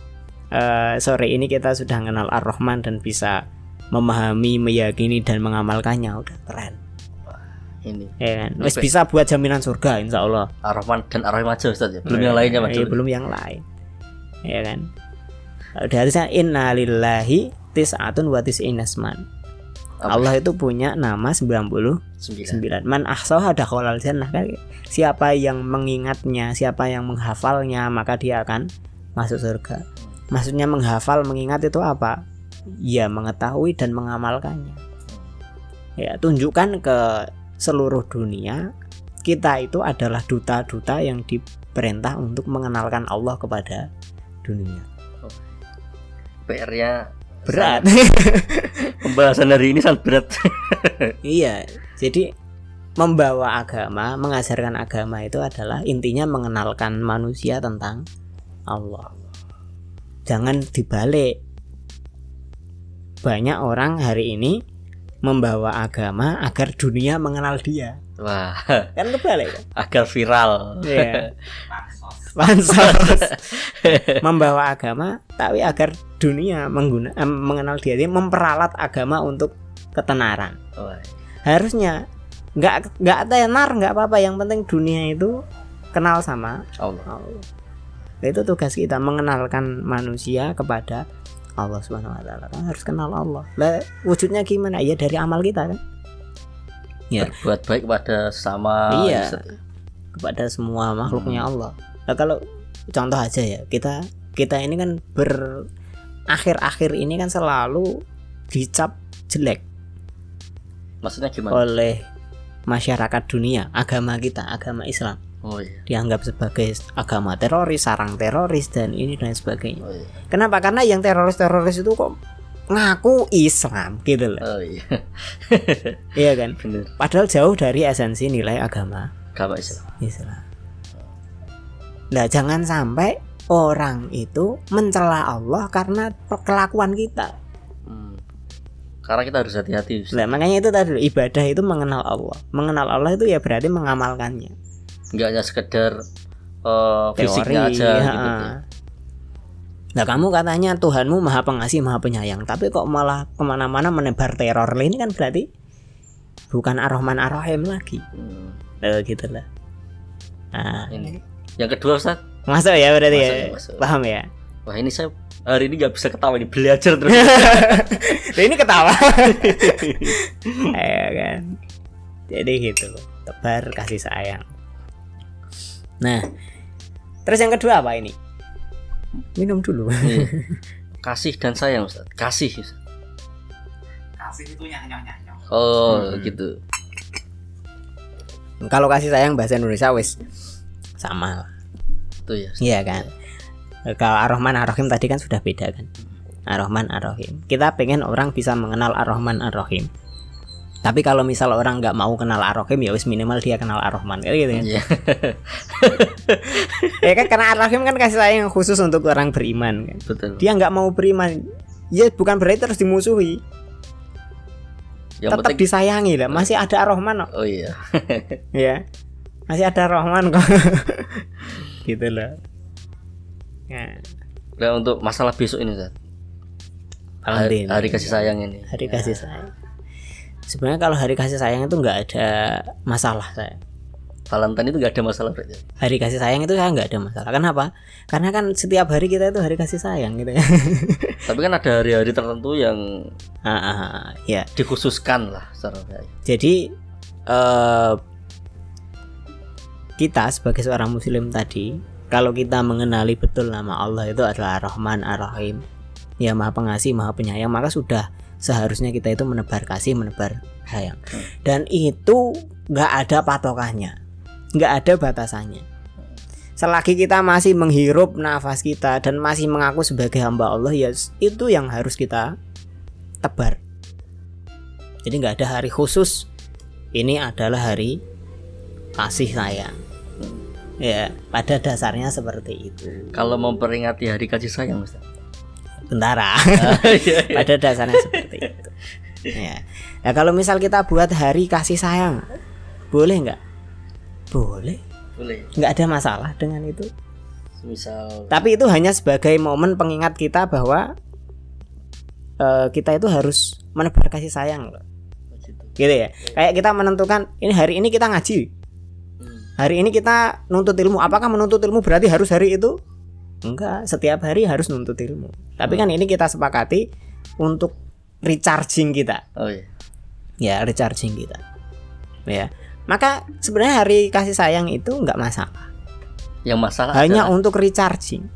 eh, sore ini kita sudah kenal Ar-Rahman dan bisa memahami, meyakini dan mengamalkannya udah keren. Ini Ya kan? Wes bisa buat jaminan surga insya Allah. Ar-Rahman dan Ar-Rahim aja Ustaz ya. Belum yang lainnya Mas. Iya, belum yang lain. Ya kan? Udah harusnya innalillahi tis'atun wa tis'inasman. Apa? Allah itu punya nama 99 Sembilan. Man ahsaha dakhalal jannah kan. Siapa yang mengingatnya, siapa yang menghafalnya, maka dia akan masuk surga. Maksudnya menghafal, mengingat itu apa? ya mengetahui dan mengamalkannya. Ya, tunjukkan ke seluruh dunia kita itu adalah duta-duta yang diperintah untuk mengenalkan Allah kepada dunia. PR-nya Berat. pembahasan hari ini sangat berat. iya, jadi membawa agama, mengajarkan agama itu adalah intinya mengenalkan manusia tentang Allah. Jangan dibalik. Banyak orang hari ini membawa agama agar dunia mengenal dia. Wah, Kan kebalik kan? agar viral. Iya. Membawa agama tapi agar dunia mengguna, em, mengenal dia dia memperalat agama untuk ketenaran. Wah, Harusnya nggak nggak tenar nggak apa-apa yang penting dunia itu kenal sama Allah. Allah. Itu tugas kita mengenalkan manusia kepada Allah Subhanahu wa taala. Kan harus kenal Allah. Lah wujudnya gimana? Ya dari amal kita kan. Ya. Berbuat baik kepada sama iya. Kepada semua makhluknya Allah. Nah, kalau contoh aja ya, kita kita ini kan ber akhir-akhir ini kan selalu dicap jelek Maksudnya gimana? oleh masyarakat dunia, agama kita, agama Islam. Oh iya. Dianggap sebagai agama teroris, sarang teroris dan ini dan sebagainya. Oh iya. Kenapa? Karena yang teroris-teroris itu kok ngaku Islam gitu loh. Oh iya. Iya kan? Bener. Padahal jauh dari esensi nilai agama Agama Islam. Islam. Nah, jangan sampai orang itu mencela Allah karena kelakuan kita. Hmm. Karena kita harus hati-hati. Nah, makanya itu tadi ibadah itu mengenal Allah. Mengenal Allah itu ya berarti mengamalkannya. Nggak hanya sekedar eh, fisiknya aja ya. gitu. Nah kamu katanya Tuhanmu maha pengasih maha penyayang Tapi kok malah ke mana-mana menebar teror Ini kan berarti Bukan Ar-Rahman Ar-Rahim lagi Hmm. Eh, gitu lah Nah Ini. Yang kedua Ustaz. Masuk ya berarti Masuk, ya ya, masuk. Paham ya Wah ini saya hari ini nggak bisa ketawa nih belajar terus. Nah, ini ketawa Ayo kan Jadi gitu Tebar kasih sayang Nah Terus yang kedua apa ini? Minum dulu Nih. Kasih dan sayang Ustaz. Kasih. Ustaz. kasih itu nyanyi-nyanyi Oh Hmm. gitu. Kalau kasih sayang bahasa Indonesia wis sama lah. Itu ya. Iya kan. Kalau Ar-Rahman Ar-Rahim tadi kan sudah beda kan. Ar-Rahman Ar-Rahim. Kita pengen orang bisa mengenal Ar-Rahman Ar-Rahim. Tapi kalau misal orang nggak mau kenal Ar-Rahim ya wis minimal dia kenal Ar-Rahman kayak gitu kan. Iya. ya kan karena Ar-Rahim kan kasih sayang khusus untuk orang beriman kan. Betul. Dia nggak mau beriman. Ya bukan berarti terus dimusuhi. Yang Tetap penting disayangi lah. Masih ada Ar-Rahman. Oh iya. ya. Masih ada Ar-Rahman kok. gitu loh. Ya. Nah, untuk masalah besok ini Ustaz. Hari, hari kasih sayang ini. hari kasih sayang sebenarnya kalau hari kasih sayang itu nggak ada masalah saya Valentine itu nggak ada masalah berarti. hari kasih sayang itu saya nggak ada masalah kenapa karena kan setiap hari kita itu hari kasih sayang gitu ya Tapi kan ada hari-hari tertentu yang Ah, ah, ah, ya dikhususkan lah secara jadi eh, kita sebagai seorang muslim tadi kalau kita mengenali betul nama Allah itu adalah Ar-Rahman Ar-Rahim. Ya maha pengasih maha penyayang maka sudah seharusnya kita itu menebar kasih menebar sayang. Dan itu nggak ada patokannya nggak ada batasannya. Selagi kita masih menghirup nafas kita dan masih mengaku sebagai hamba Allah ya itu yang harus kita tebar. Jadi nggak ada hari khusus ini adalah hari kasih sayang ya pada dasarnya seperti itu Kalau memperingati hari kasih sayang Ustaz. tentara Iya, iya. pada dasarnya seperti itu ya nah kalau misal kita buat hari kasih sayang boleh nggak boleh Boleh. nggak ada masalah dengan itu Misal tapi itu hanya sebagai momen pengingat kita bahwa eh, kita itu harus menebar kasih sayang loh gitu. gitu ya kayak kita menentukan ini hari ini kita ngaji. Hari ini kita nuntut ilmu. Apakah menuntut ilmu berarti harus hari itu? Enggak. Setiap hari harus nuntut ilmu. Tapi kan ini kita sepakati untuk recharging kita. Oh iya. ya recharging kita. Ya. Maka sebenarnya hari kasih sayang itu enggak masalah. Yang masalah hanya adalah untuk recharging.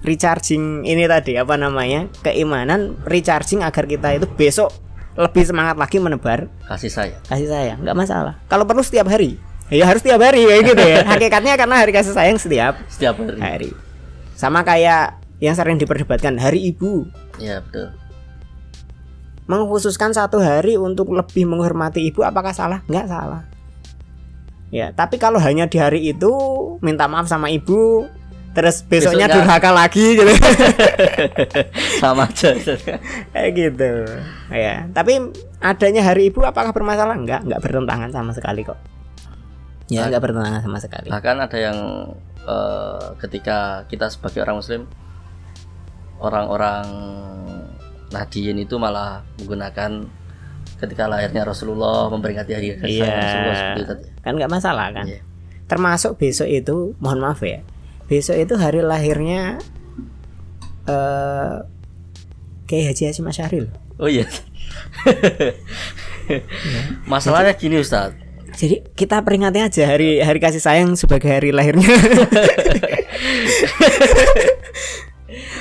Recharging ini tadi apa namanya? Keimanan recharging agar kita itu besok lebih semangat lagi menebar kasih saya kasih sayang. Nggak masalah. Kalau perlu setiap hari ya harus setiap hari kayak gitu ya. Hakikatnya karena hari kasih sayang setiap setiap hari. hari. Sama kayak yang sering diperdebatkan hari ibu. Ya betul. Mengkhususkan satu hari untuk lebih menghormati ibu apakah salah? Nggak salah. Ya tapi kalau hanya di hari itu minta maaf sama ibu terus besoknya Besoknya- durhaka lagi gitu. Sama aja. Kayak gitu. Ya tapi adanya hari ibu apakah bermasalah? Nggak nggak bertentangan sama sekali kok ya nggak bertentangan sama sekali bahkan ada yang eh, ketika kita sebagai orang muslim orang-orang Nahdiyin itu malah menggunakan ketika lahirnya Rasulullah memperingati hari sayang Iya. Rasulullah seperti itu kan nggak masalah kan Iya. termasuk besok itu mohon maaf ya besok itu hari lahirnya eh Kiai Haji Hasyim Asyari. Oh iya. Masalahnya gini Ustadz jadi kita peringati aja hari hari kasih sayang sebagai hari lahirnya.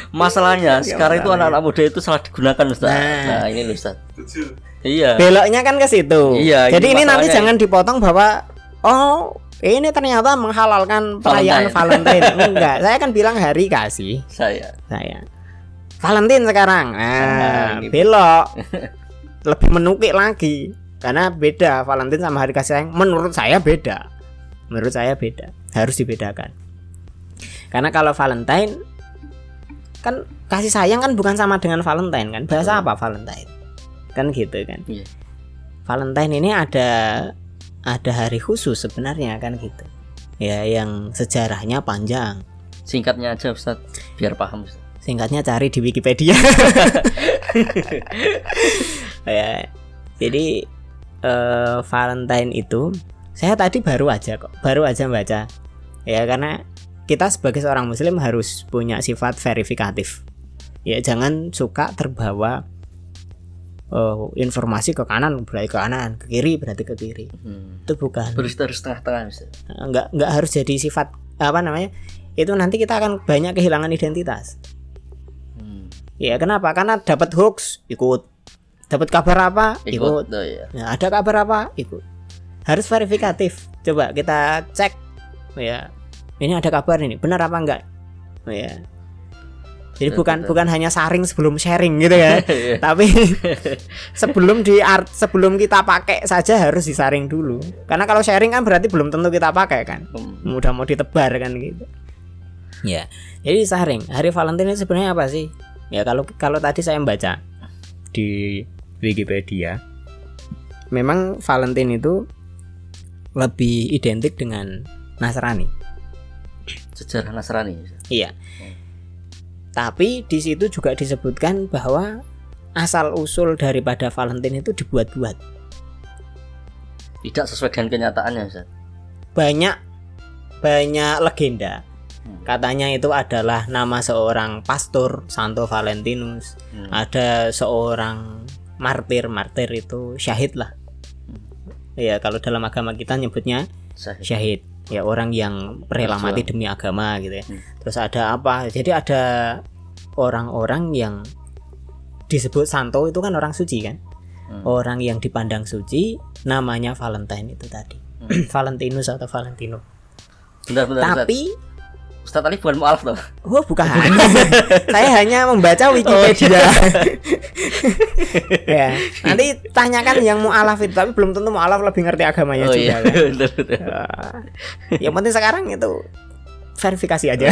Masalahnya sekarang itu anak-anak muda itu salah digunakan Ustadz Nah. Nah, ini Setuju. Iya. Beloknya kan ke situ. Iya, jadi ini nanti jangan dipotong bahwa oh ini ternyata menghalalkan perayaan Valentine. Enggak saya kan bilang hari kasih. Saya. Saya. Valentine sekarang. Ah, nah ini. belok. Lebih menukik lagi karena beda Valentine sama hari kasih sayang menurut saya beda. Menurut saya beda harus dibedakan. Karena kalau Valentine kan kasih sayang kan bukan sama dengan Valentine kan? Bahasa apa Valentine? Kan gitu kan? Iya. Valentine ini ada ada hari khusus sebenarnya kan gitu. Ya yang sejarahnya panjang. Singkatnya aja Ustadz Biar paham Ustadz singkatnya cari di Wikipedia. Ya jadi eh, Valentine itu saya tadi baru aja kok baru aja baca. Ya karena kita sebagai seorang muslim harus punya sifat verifikatif. Ya jangan suka terbawa eh, informasi ke kanan berarti ke kanan ke kiri berarti ke kiri. Hmm. itu bukan. Berista harus tengah-tengah Ustadz nggak nggak harus jadi sifat apa namanya itu nanti kita akan banyak kehilangan identitas. Hmm. Ya kenapa? Karena dapat hoax ikut, dapat kabar apa ikut. Ikut oh, iya. Nah, ada kabar apa ikut. Harus verifikatif. Coba kita cek, ya ini ada kabar ini, benar apa enggak? Ya. Jadi Betul, bukan betul. bukan hanya saring sebelum sharing gitu ya, Iya. tapi sebelum di art sebelum kita pakai saja harus disaring dulu. Karena kalau sharing kan berarti belum tentu kita pakai kan mudah mau ditebar kan gitu. Ya, jadi saring. Hari Valentine sebenarnya apa sih? Ya kalau kalau tadi saya membaca di Wikipedia, memang Valentine itu lebih identik dengan Nasrani. Sejarah Nasrani. Iya. Tapi di situ juga disebutkan bahwa asal usul daripada Valentine itu dibuat-buat. Tidak sesuai dengan kenyataannya Ustadz Banyak banyak legenda. Hmm. Katanya itu adalah nama seorang pastor Santo Valentinus. Hmm. ada seorang martir martir itu syahid lah. Ya kalau dalam agama kita nyebutnya Sahih. syahid. Ya orang yang rela mati demi agama gitu ya. Hmm. terus ada apa? Jadi ada orang-orang yang disebut santo itu kan orang suci kan? Hmm. orang yang dipandang suci namanya Valentine itu tadi. Hmm. Valentinus atau Valentino. Bentar, bentar, tapi Ustadz tadi bukan mu'alaf toh Oh bukan, saya hanya membaca Wikipedia. ya, nanti tanyakan yang mualaf itu, tapi belum tentu mualaf lebih ngerti agamanya Oh juga. iya kan. Ya, yang penting sekarang itu verifikasi aja.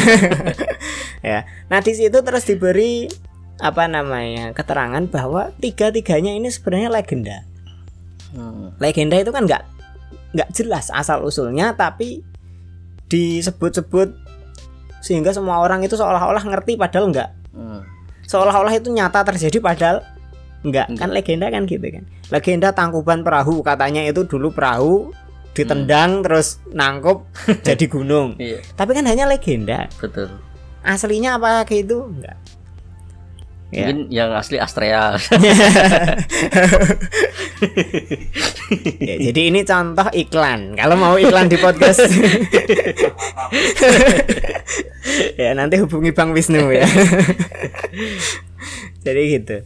ya, nah di situ terus diberi apa namanya keterangan bahwa tiga-tiganya ini sebenarnya legenda. Hmm. Legenda itu kan nggak nggak jelas asal usulnya, tapi disebut-sebut sehingga semua orang itu seolah-olah ngerti padahal nggak. Hmm. seolah-olah itu nyata terjadi padahal enggak kan Enggak. legenda kan gitu kan. Legenda tangkuban perahu katanya itu dulu perahu ditendang terus nangkup jadi gunung. Iya. Tapi kan hanya legenda. Betul. Aslinya apa kayak itu enggak Ya. Mungkin yang asli Astrea Ya, jadi ini contoh iklan kalau mau iklan di podcast ya nanti hubungi Bang Wisnu ya. Jadi gitu.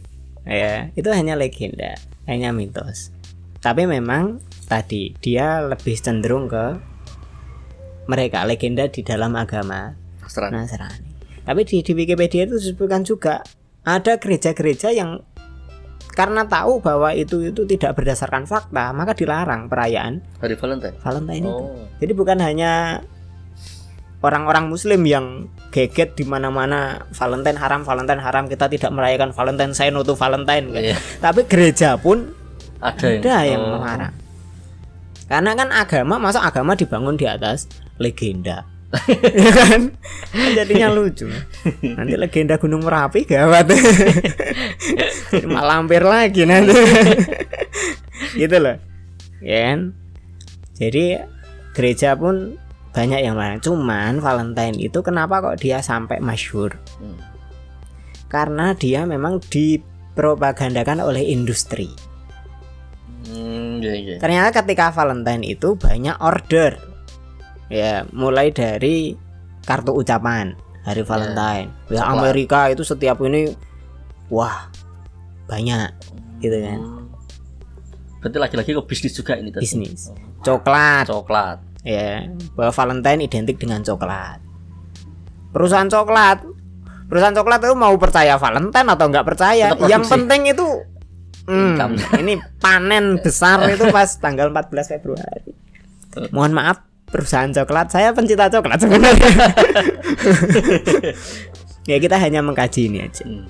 Ya, itu hanya legenda, hanya mitos. Tapi memang tadi dia lebih cenderung ke mereka legenda di dalam agama Nasrani. Nasrani. Tapi di, di Wikipedia itu disebutkan juga ada gereja-gereja yang karena tahu bahwa itu itu tidak berdasarkan fakta, maka dilarang perayaan Hari Valentine. Valentine itu. Oh. Jadi bukan hanya orang-orang muslim yang geget di mana-mana Valentine haram, Valentine haram, kita tidak merayakan Valentine, saya to Valentine. kan. Iya. Tapi gereja pun Ada yang. ada yang oh. melarang. Karena kan agama, masa agama dibangun di atas legenda. Ya kan? Kan Jadinya lucu. Nanti legenda Gunung Merapi gawat. Malah hampir lagi nanti. gitu loh. Ya kan? Jadi gereja pun banyak yang melarang. Cuman Valentine itu kenapa kok dia sampai masyhur? Hmm. Karena dia memang dipropagandakan oleh industri. Hmm, iya, iya. Ternyata ketika Valentine itu banyak order. Ya, mulai dari kartu ucapan hari Valentine. Ya, Coklat. Amerika itu setiap ini wah banyak gitu kan. Hmm. Berarti lagi-lagi ke bisnis juga ini tadi. Bisnis. Coklat Coklat. ya, bahwa Valentine identik dengan coklat. Perusahaan coklat Perusahaan coklat itu mau percaya Valentine atau nggak percaya, yang penting itu hmm, Income. ini panen besar itu pas tanggal 14 Februari. Mohon maaf perusahaan coklat, saya pencinta coklat sebenarnya. ya kita hanya mengkaji ini aja. Hmm.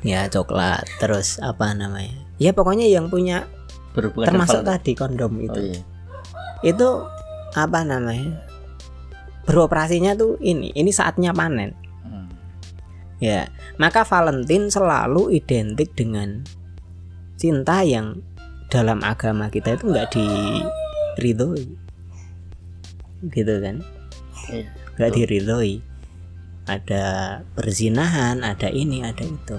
Ya coklat, terus apa namanya? Ya pokoknya yang punya Berhubungan termasuk dengan tadi kondom Valentine. itu. Oh iya. Itu apa namanya? Beroperasinya tuh ini, ini saatnya panen. Hmm. Ya, maka Valentine selalu identik dengan cinta yang dalam agama kita itu nggak diridhoi, gitu kan? Iya. Nggak diridhoi. Ada perzinahan, ada ini, ada itu.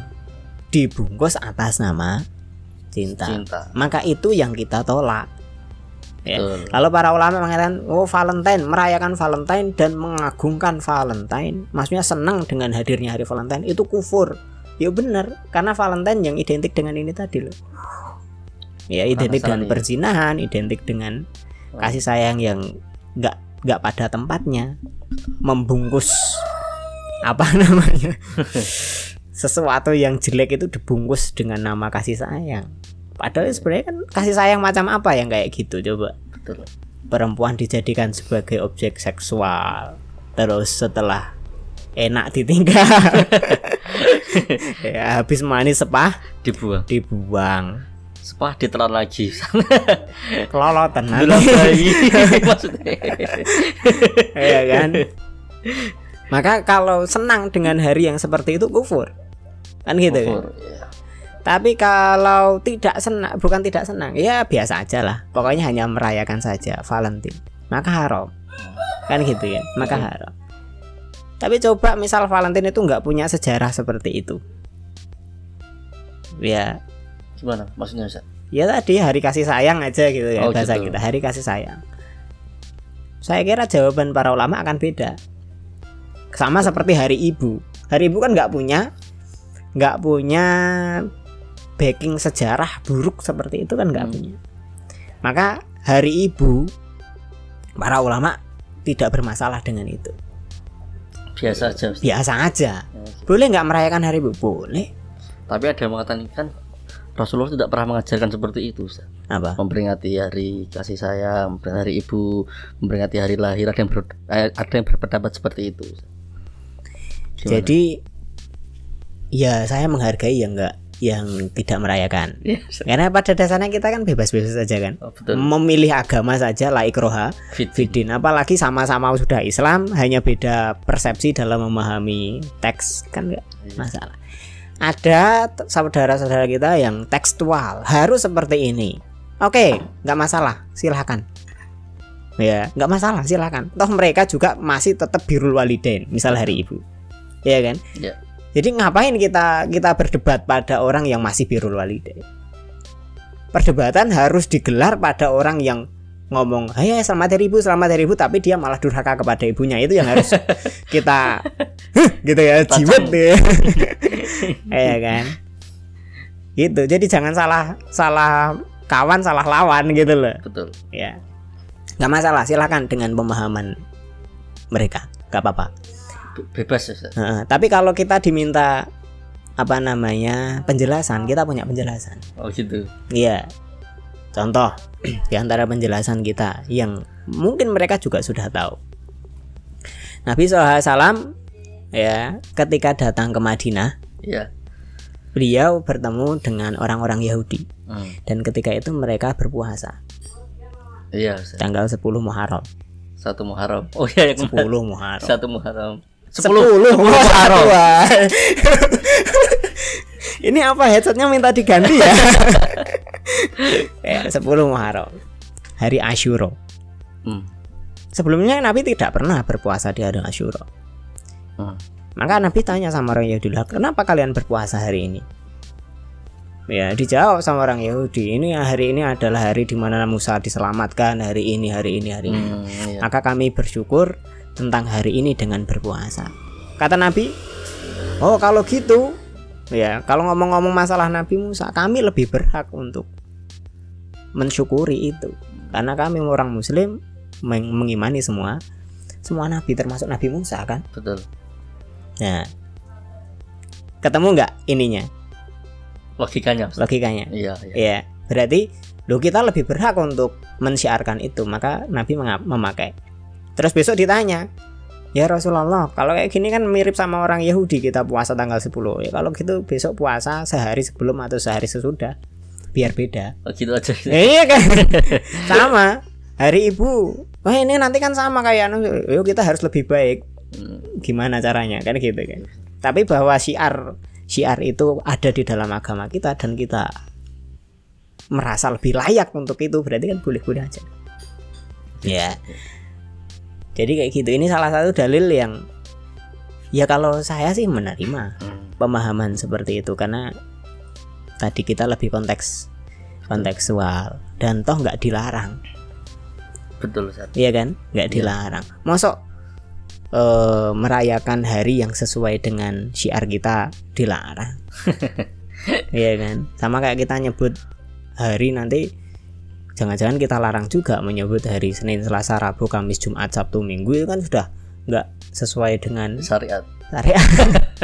Dibungkus atas nama cinta. Cinta. Maka itu yang kita tolak. Ya. Betul. Lalu para ulama mengatakan, oh Valentine, merayakan Valentine dan mengagungkan Valentine, maksudnya senang dengan hadirnya hari Valentine itu kufur. Ya benar, karena Valentine yang identik dengan ini tadi loh. Ya identik dengan Nasrani. perzinahan, identik dengan kasih sayang yang nggak nggak pada tempatnya, membungkus apa namanya sesuatu yang jelek itu dibungkus dengan nama kasih sayang. Padahal sebenarnya kan kasih sayang macam apa yang kayak gitu coba Betul. perempuan dijadikan sebagai objek seksual terus setelah enak ditinggal ya habis manis sepah Dibuang. dibuang Sepah ditelan lagi. kelolotan nanti bayi maksudnya. ya kan? Maka kalau senang dengan hari yang seperti itu kufur. Kan gitu kan? Kufur, iya. tapi kalau tidak senang bukan tidak senang ya biasa aja lah. Pokoknya hanya merayakan saja Valentine. Maka haram. Kan gitu kan? Maka Oke. haram. Tapi coba misal Valentine itu nggak punya sejarah seperti itu. Ya Gimana maksudnya Ustaz? ya tadi hari kasih sayang aja gitu ya Oh, bahasa gitu. kita hari kasih sayang saya kira jawaban para ulama akan beda sama seperti hari ibu hari ibu kan nggak punya nggak punya backing sejarah buruk seperti itu kan nggak Hmm. punya maka hari ibu para ulama tidak bermasalah dengan itu Biasa aja. Ustaz. biasa aja boleh nggak merayakan hari ibu boleh Tapi ada yang mengatakan kan Rasulullah tidak pernah mengajarkan seperti itu Ustaz. apa Memperingati hari kasih sayang, memperingati hari ibu, memperingati hari lahir ada yang ber- eh, ada yang berpendapat seperti itu. Jadi ya saya menghargai yang enggak yang tidak merayakan. Iya, Ustaz. Karena pada dasarnya kita kan bebas-bebas saja kan. Oh, betul. Memilih agama saja laik roha Fit. fidin apalagi sama-sama sudah Islam hanya beda persepsi dalam memahami teks kan enggak Iya. masalah. Ada saudara-saudara kita yang tekstual harus seperti ini. Oke, nggak masalah, silahkan. Ya, nggak masalah, silahkan. Toh mereka juga masih tetap birul walidain, misal hari ibu, ya kan? Ya. Jadi ngapain kita kita berdebat pada orang yang masih birul walidain? Perdebatan harus digelar pada orang yang ngomong "Hai selamat hari ibu selamat hari ibu tapi dia malah durhaka kepada ibunya. Itu yang harus kita gitu ya jiwet ya Iya kan? Gitu. Jadi jangan salah salah kawan salah lawan gitu loh. Betul. Ya nggak masalah silakan dengan pemahaman mereka. Nggak apa-apa. Be- bebas ya Ustaz. Heeh, tapi kalau kita diminta apa namanya penjelasan kita punya penjelasan. Oh gitu. Iya. Contoh di antara penjelasan kita yang mungkin mereka juga sudah tahu. Nabi SAW ya ketika datang ke Madinah iya. beliau bertemu dengan orang-orang Yahudi. Hmm. dan ketika itu mereka berpuasa. Iya tanggal 10 Muharram. Satu Muharram. Oh iya yang 10 Muharram. Satu Muharram. 10 Muharram. Wah. ini apa headsetnya minta diganti ya ya 10 Muharram hari Ashura Hmm. Sebelumnya Nabi tidak pernah berpuasa di hari Asyura. Hmm. Maka Nabi tanya sama orang Yahudi, "Lah, kenapa kalian berpuasa hari ini?" Ya, dijawab sama orang Yahudi, "Ini hari ini adalah hari di mana Musa diselamatkan, hari ini, hari ini, hari ini." Hmm, iya. Maka kami bersyukur tentang hari ini dengan berpuasa. Kata Nabi, "Oh, kalau gitu, ya, kalau ngomong-ngomong masalah Nabi Musa, kami lebih berhak untuk mensyukuri itu. Karena kami orang muslim meng- mengimani semua semua nabi termasuk Nabi Musa kan. betul Nah, ketemu nggak ininya logikanya Ustaz. logikanya? iya iya Ya, berarti lo kita lebih berhak untuk mensiarkan itu, maka Nabi memakai. Terus besok ditanya, ya Rasulullah, kalau kayak gini kan mirip sama orang Yahudi kita puasa tanggal 10 ya kalau gitu besok puasa sehari sebelum atau sehari sesudah, biar beda. oh, gitu aja Ya, iya kan, sama hari ibu. Wah ini nanti kan sama kayak anu, yuk kita harus lebih baik. Hmm, Gimana caranya kan gitu kan? Tapi bahwa syiar syiar itu ada di dalam agama kita dan kita merasa lebih layak untuk itu berarti kan boleh-boleh aja. Ya. Jadi kayak gitu. Ini salah satu dalil yang ya kalau saya sih menerima hmm. pemahaman seperti itu karena tadi kita lebih konteks kontekstual dan toh nggak dilarang betul Ustaz. Iya kan? Nggak Iya. dilarang. Mosok eh, merayakan hari yang sesuai dengan syiar kita dilarang. Iya kan? Sama kayak kita nyebut hari nanti jangan-jangan kita larang juga menyebut hari Senin, Selasa, Rabu, Kamis, Jumat, Sabtu, Minggu itu kan sudah nggak sesuai dengan syariat syariat.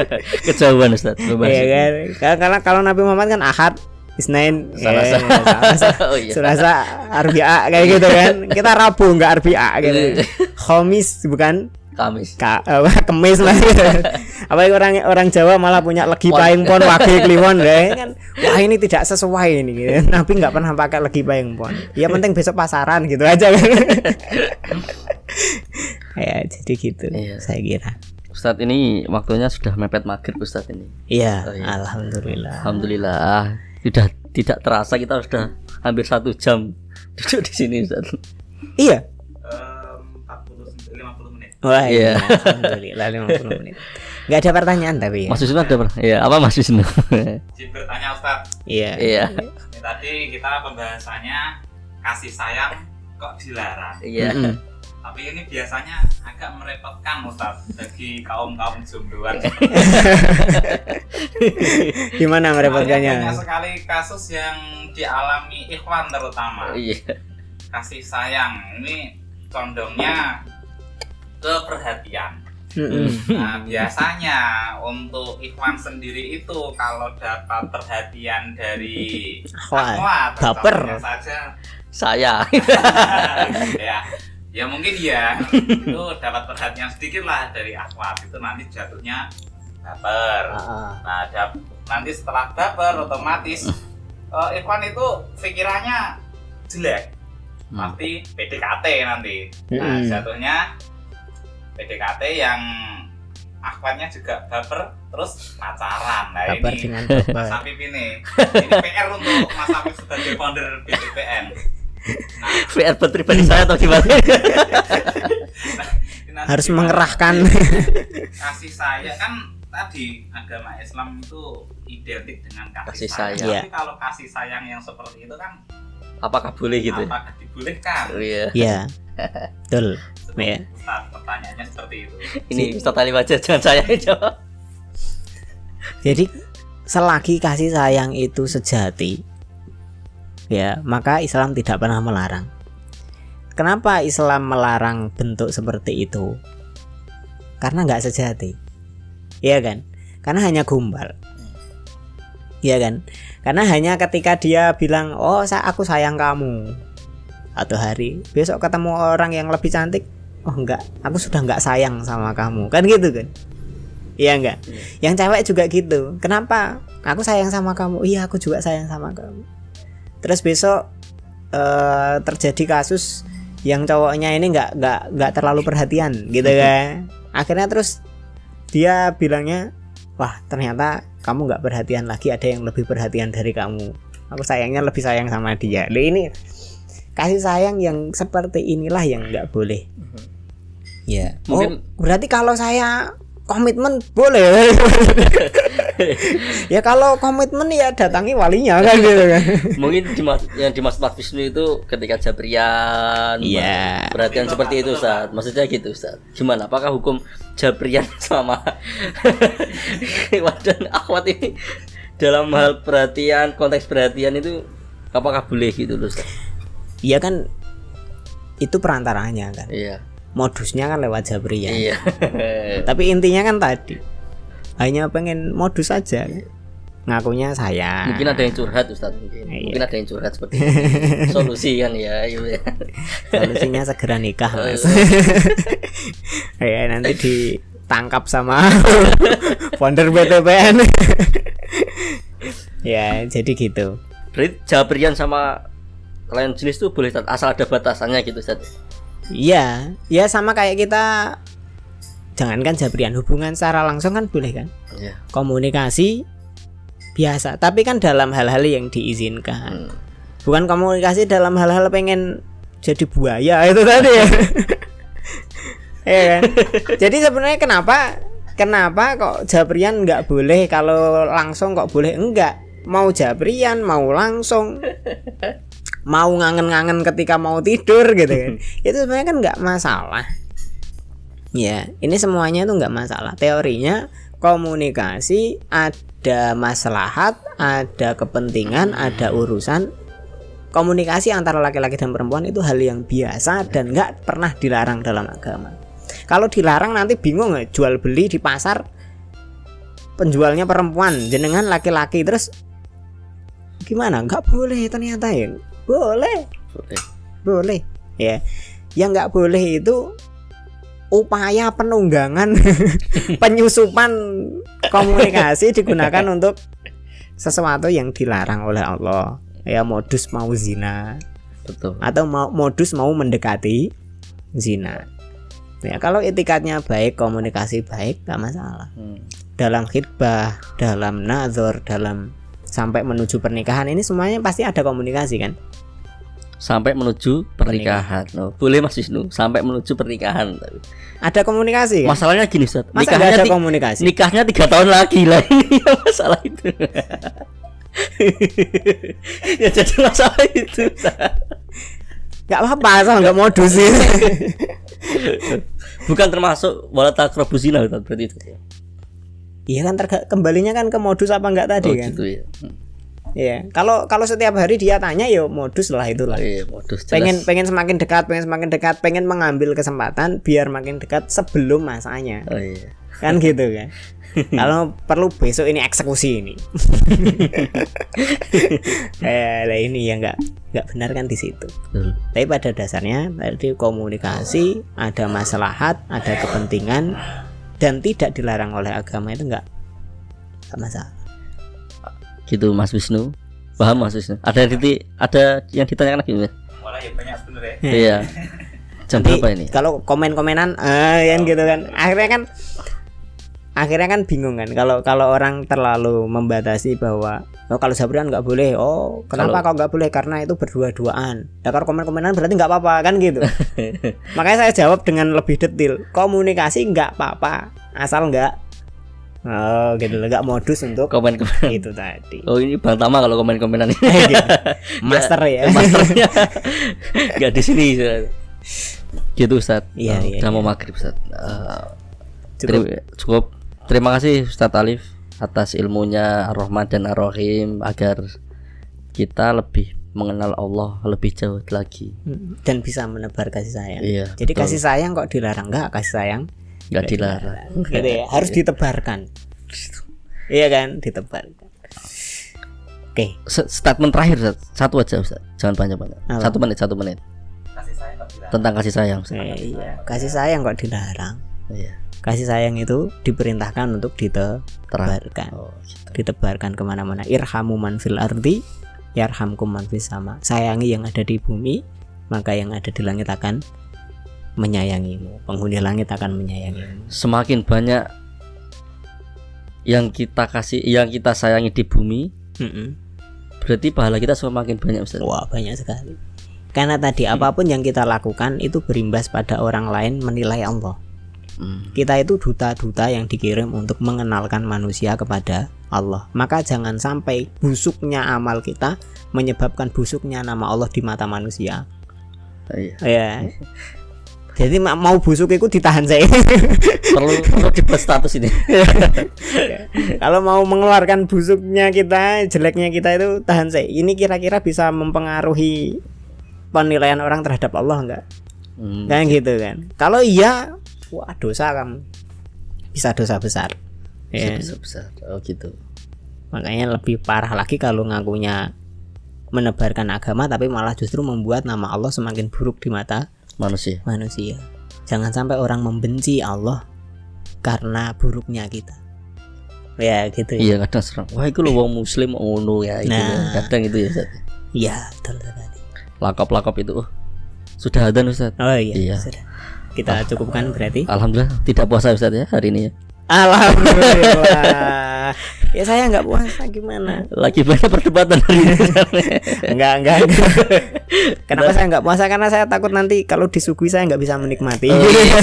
kejauhan Ustaz. Iya kan? Karena- Karena kalau Nabi Muhammad kan Ahad, Isnin, Selasa. eh, Selasa, oh iya Selasa Arbia kayak gitu kan. Kita Rabu nggak Arbia gitu. Khamis bukan Kamis ka, apa, Kemis lah. Apa orang orang Jawa malah punya legi Pon. paing pon wage kliwon deh kan. Wah ini tidak sesuai ini gitu. Nabi nggak pernah pakai legi paing pon. Ya penting besok pasaran gitu aja kan. ya jadi gitu Iya. saya kira. Ustadz ini waktunya sudah mepet maghrib Ustadz ini Iya, Oh, iya. alhamdulillah. Alhamdulillah sudah tidak terasa kita sudah hampir satu jam duduk di sini Ustadz Iya. Em, 40 50 menit. Wah, Iya. iya. Alhamdulillah 50 menit. Gak ada pertanyaan tapi ya. Mas Wisnu ada? Iya apa Mas Wisnu? Jadi bertanya Ustaz, Iya. Iya tadi kita pembahasannya kasih sayang kok dilarang. iya Mm-mm. Tapi ini biasanya agak merepotkan Ustaz bagi kaum-kaum jombloan. Gimana merepotkannya? Banyak sekali kasus yang dialami ikhwan terutama. iya Kasih sayang ini condongnya ke perhatian. Nah, biasanya untuk ikhwan sendiri itu kalau dapat perhatian dari akhwat, baper. saja saya ya ya mungkin ya itu dapat perhatian sedikit lah dari akhwat itu nanti jatuhnya baper. Ah, nah dap- nanti setelah baper otomatis eh, ikhwan itu pikirannya jelek. Hmm. pasti PDKT nanti. Nah Mm-mm. jatuhnya PDKT yang akhwatnya juga baper terus pacaran. Nah Kabar ini dengan Mas. Afif ini. Ini PR untuk Mas Afif sebagai founder BTPN VR buat pribadi saya atau gimana? Nanti Harus mengerahkan. kasih sayang kan tadi agama Islam itu identik dengan kasih, Kasih sayang. sayang. Tapi kalau kasih sayang yang seperti itu kan apakah boleh gitu ya? apakah dibolehkan Oh, iya Iya. Betul. Ya. Pertanyaannya seperti itu ini Ustaz Ali aja jangan saya jawab Jadi selagi kasih sayang itu sejati, ya maka Islam tidak pernah melarang. Kenapa Islam melarang bentuk seperti itu? Karena nggak sejati, iya kan? Karena hanya gombal, iya kan? Karena hanya ketika dia bilang, oh saya aku sayang kamu, atau hari besok ketemu orang yang lebih cantik, oh enggak, aku sudah nggak sayang sama kamu, kan gitu kan? Iya enggak? Yang cewek juga gitu. Kenapa? Aku sayang sama kamu. Iya, aku juga sayang sama kamu. Terus besok eh, terjadi kasus yang cowoknya ini nggak nggak nggak terlalu perhatian, gitu kan? Akhirnya terus dia bilangnya, wah ternyata kamu nggak perhatian lagi. Ada yang lebih perhatian dari kamu. Aku sayangnya lebih sayang sama dia. Loh ini kasih sayang yang seperti inilah yang nggak boleh. Ya. Mungkin- oh, berarti kalau saya komitmen boleh. ya kalau komitmen ya datangi walinya kan gitu kan. mungkin dimas yang dimaksud Mas Wisnu itu ketika Jabrian Iya. perhatian seperti itu Ustaz maksudnya gitu Ustaz gimana apakah hukum Jabrian sama dan akhwat ini dalam hal perhatian konteks perhatian itu apakah boleh gitu loh Ustaz Iya kan itu perantaranya kan. iya Modusnya kan lewat Jabrian. iya Tapi intinya kan tadi hanya pengen modus saja. kan. Ngakunya saya. mungkin ada yang curhat Ustaz mungkin Iya. mungkin ada yang curhat seperti itu. solusi kan ya iya ya. Solusinya segera nikah, Mas. ya nanti ditangkap sama founder BTPN. ya, jadi gitu. berarti Jabrian sama lain jenis tuh boleh asal ada batasannya gitu Ustaz Iya, ya sama kayak kita jangankan jabrian hubungan secara langsung kan boleh kan? iya Komunikasi biasa, tapi kan dalam hal-hal yang diizinkan. Hmm. Bukan komunikasi dalam hal-hal pengen jadi buaya itu tadi ya. Iya kan? Jadi sebenarnya kenapa kenapa kok jabrian nggak boleh kalau langsung kok boleh enggak? Mau jabrian, mau langsung, mau ngangen-ngangen ketika mau tidur gitu kan. Itu sebenarnya kan nggak masalah. Ya, ini semuanya itu nggak masalah. Teorinya komunikasi ada maslahat, ada kepentingan, ada urusan. Komunikasi antara laki-laki dan perempuan itu hal yang biasa dan nggak pernah dilarang dalam agama. Kalau dilarang nanti bingung nggak jual beli di pasar penjualnya perempuan, jenengan laki-laki terus gimana? Nggak boleh ternyata ya. Boleh, boleh. Boleh. Ya, yang nggak boleh itu upaya penunggangan penyusupan komunikasi digunakan untuk sesuatu yang dilarang oleh Allah. Ya modus mau zina betul. atau mau modus mau mendekati zina. Ya kalau etikatnya baik komunikasi baik gak masalah. Hmm. dalam khidbah dalam nazar dalam sampai menuju pernikahan ini semuanya pasti ada komunikasi kan sampai menuju pernikahan. Oh, boleh Mas Wisnu sampai menuju pernikahan. Ada komunikasi kan? masalahnya gini, Ustaz. Masa Nikahnya ada komunikasi nikahnya tiga tahun lagi lah ini yang masalah itu. ya jadi masalah itu. Nggak apa-apa asal nggak modus sih Bukan termasuk wala taqrabu zina Ustaz, berarti itu. Iya kan terga- kembalinya kan ke modus apa enggak tadi Oh, kan gitu ya. Hmm. Iya, kalau kalau setiap hari dia tanya ya modus lah itulah. Iya, modus jelas. Pengen pengen semakin dekat, pengen semakin dekat, pengen mengambil kesempatan biar makin dekat sebelum masanya. Oh iya. Kan gitu kan. kalau perlu besok ini eksekusi ini. eh lah ini ya enggak enggak benar kan di situ. Betul. Tapi pada dasarnya tadi komunikasi, ada maslahat, ada kepentingan dan tidak dilarang oleh agama itu enggak enggak masalah. Gitu Mas Wisnu. Paham Mas Wisnu? Ada yang titi, ada yang ditanyakan lagi Mas? Malah ya banyak bener ya. Iya. Jam Nanti berapa ini? Kalau komen-komenan eh kan gitu kan. Akhirnya kan akhirnya kan bingung kan kalau kalau orang terlalu membatasi bahwa oh kalau Sabrian nggak boleh. Oh, kenapa kok nggak boleh? Karena itu berdua-duaan. Ya kalau komen-komenan berarti nggak apa-apa kan gitu. Makanya saya jawab dengan lebih detail. Komunikasi nggak apa-apa asal nggak Oh, gitu loh. Gak modus untuk komen-komen itu tadi. oh ini bang Tama kalau komen-komenan ini Gitu. Master ya. masternya nggak di sini gitu Ustaz Iya, Eh, iya, mau iya. maghrib Ustaz Eh, Cukup. Cukup. Terima kasih Ustadz Alif atas ilmunya Ar-Rahman dan Ar-Rahim agar kita lebih mengenal Allah lebih jauh lagi. Dan bisa menebar kasih sayang. Iya, Jadi betul. kasih sayang kok dilarang enggak? Kasih sayang Nggak dilarang. gitu ya. Harus ditebarkan. Iya kan? Ditebarkan. Oke. Se- Statement terakhir satu aja Ustadz. Jangan banyak-banyak. Apa? Satu menit, satu menit kasih saya kok bilang tentang kasih sayang. Eh, iya. Kasih sayang kok dilarang. Iya. Kasih sayang itu diperintahkan untuk ditebarkan. Oh, gitu. Ditebarkan ke mana-mana. Irhamu man fil ardi, yarhamkum man fis sama. Sayangi yang ada di bumi, maka yang ada di langit akan menyayangimu. Penghuni langit akan menyayangimu. Semakin banyak yang kita kasih, yang kita sayangi di bumi, Mm-mm. berarti pahala kita semakin banyak Ustadz. Wah banyak sekali. Karena tadi apa pun yang kita lakukan itu berimbas pada orang lain menilai Allah. Hmm. Kita itu duta-duta yang dikirim untuk mengenalkan manusia kepada Allah. Maka jangan sampai busuknya amal kita menyebabkan busuknya nama Allah di mata manusia. Iya. Ya. Jadi ma- mau busuk itu ditahan saya. perlu perlu dibuat status ini. Kalau mau mengeluarkan busuknya kita, jeleknya kita itu tahan saya. Ini kira-kira bisa mempengaruhi penilaian orang terhadap Allah enggak? Hmm. kan gitu kan kalau iya wah dosa kamu bisa dosa besar ya. Besar, besar. Oh gitu. makanya lebih parah lagi kalau ngakunya menebarkan agama tapi malah justru membuat nama Allah semakin buruk di mata Manusia. manusia jangan sampai orang membenci Allah karena buruknya kita ya gitu ya Iya kadang serang. Wah itu lo wong muslim ngono ya itu. Nah. ya. Kadang itu ya Ustaz. iya betul Lakop-lakop itu. Oh, sudah ada Ustaz. oh iya, Iya. sudah kita cukupkan berarti Alhamdulillah tidak puasa Ustaz ya hari ini ya. Alhamdulillah ya saya nggak puasa gimana Lagi banyak perdebatan hari ini. Enggak, enggak, enggak. Kenapa saya enggak puasa? Karena saya takut nanti kalau disuguhi saya enggak bisa menikmati. Oh, iya.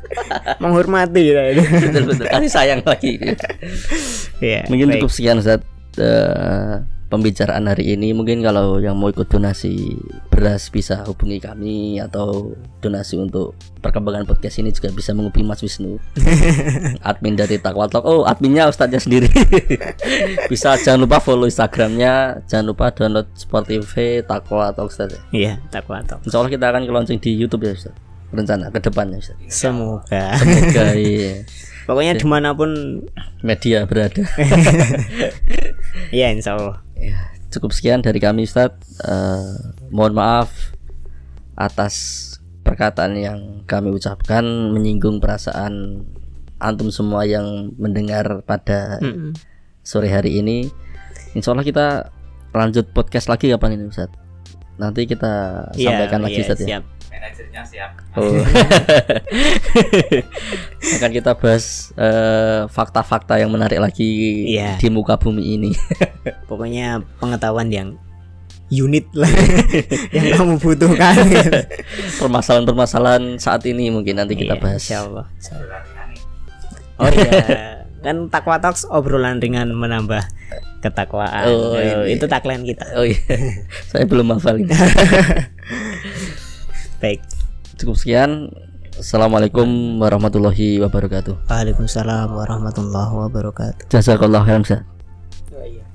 Menghormati ya. betul betul. Kasih sayang lagi. Iya. Mungkin baik. cukup sekian Ustaz eh, pembicaraan hari ini. Mungkin kalau yang mau ikut donasi beras bisa hubungi kami atau donasi untuk perkembangan podcast ini juga bisa menghubungi Mas Wisnu. admin dari Takwa Talk. Oh, adminnya Ustaznya sendiri. bisa jangan lupa follow Instagramnya, jangan lupa download Spotify Takwa Talk Ustaz. ya. Iya, takwa tok. Insya Allah kita akan launching di YouTube ya Ustaz. Rencana ke depannya Ustaz. Semoga. Semoga iya. Pokoknya di mana pun media berada. ya insya Allah. Ya, cukup sekian dari kami Ustadz. Eh, mohon maaf atas perkataan yang kami ucapkan menyinggung perasaan antum semua yang mendengar pada sore hari ini. Insya Allah kita lanjut podcast lagi kapan ini Ustadz? Nanti kita Iya, sampaikan lagi iya, Ustadz ya. siap. Manajernya siap Oh. Akan kita bahas eh, fakta-fakta yang menarik lagi Iya. di muka bumi ini. Pokoknya pengetahuan yang unit lah yang kamu butuhkan. Permasalahan-permasalahan saat ini mungkin nanti kita Iya, bahas. Insya Allah. insya Oh iya. kan Takwa Talks obrolan ringan menambah ketakwaan. Oh, ini. itu tagline kita. Oh iya, saya belum hafal ini. Baik. Cukup sekian. Assalamualaikum warahmatullahi wabarakatuh. Waalaikumsalam warahmatullahi wabarakatuh. Jazakallah khairan ya Iya.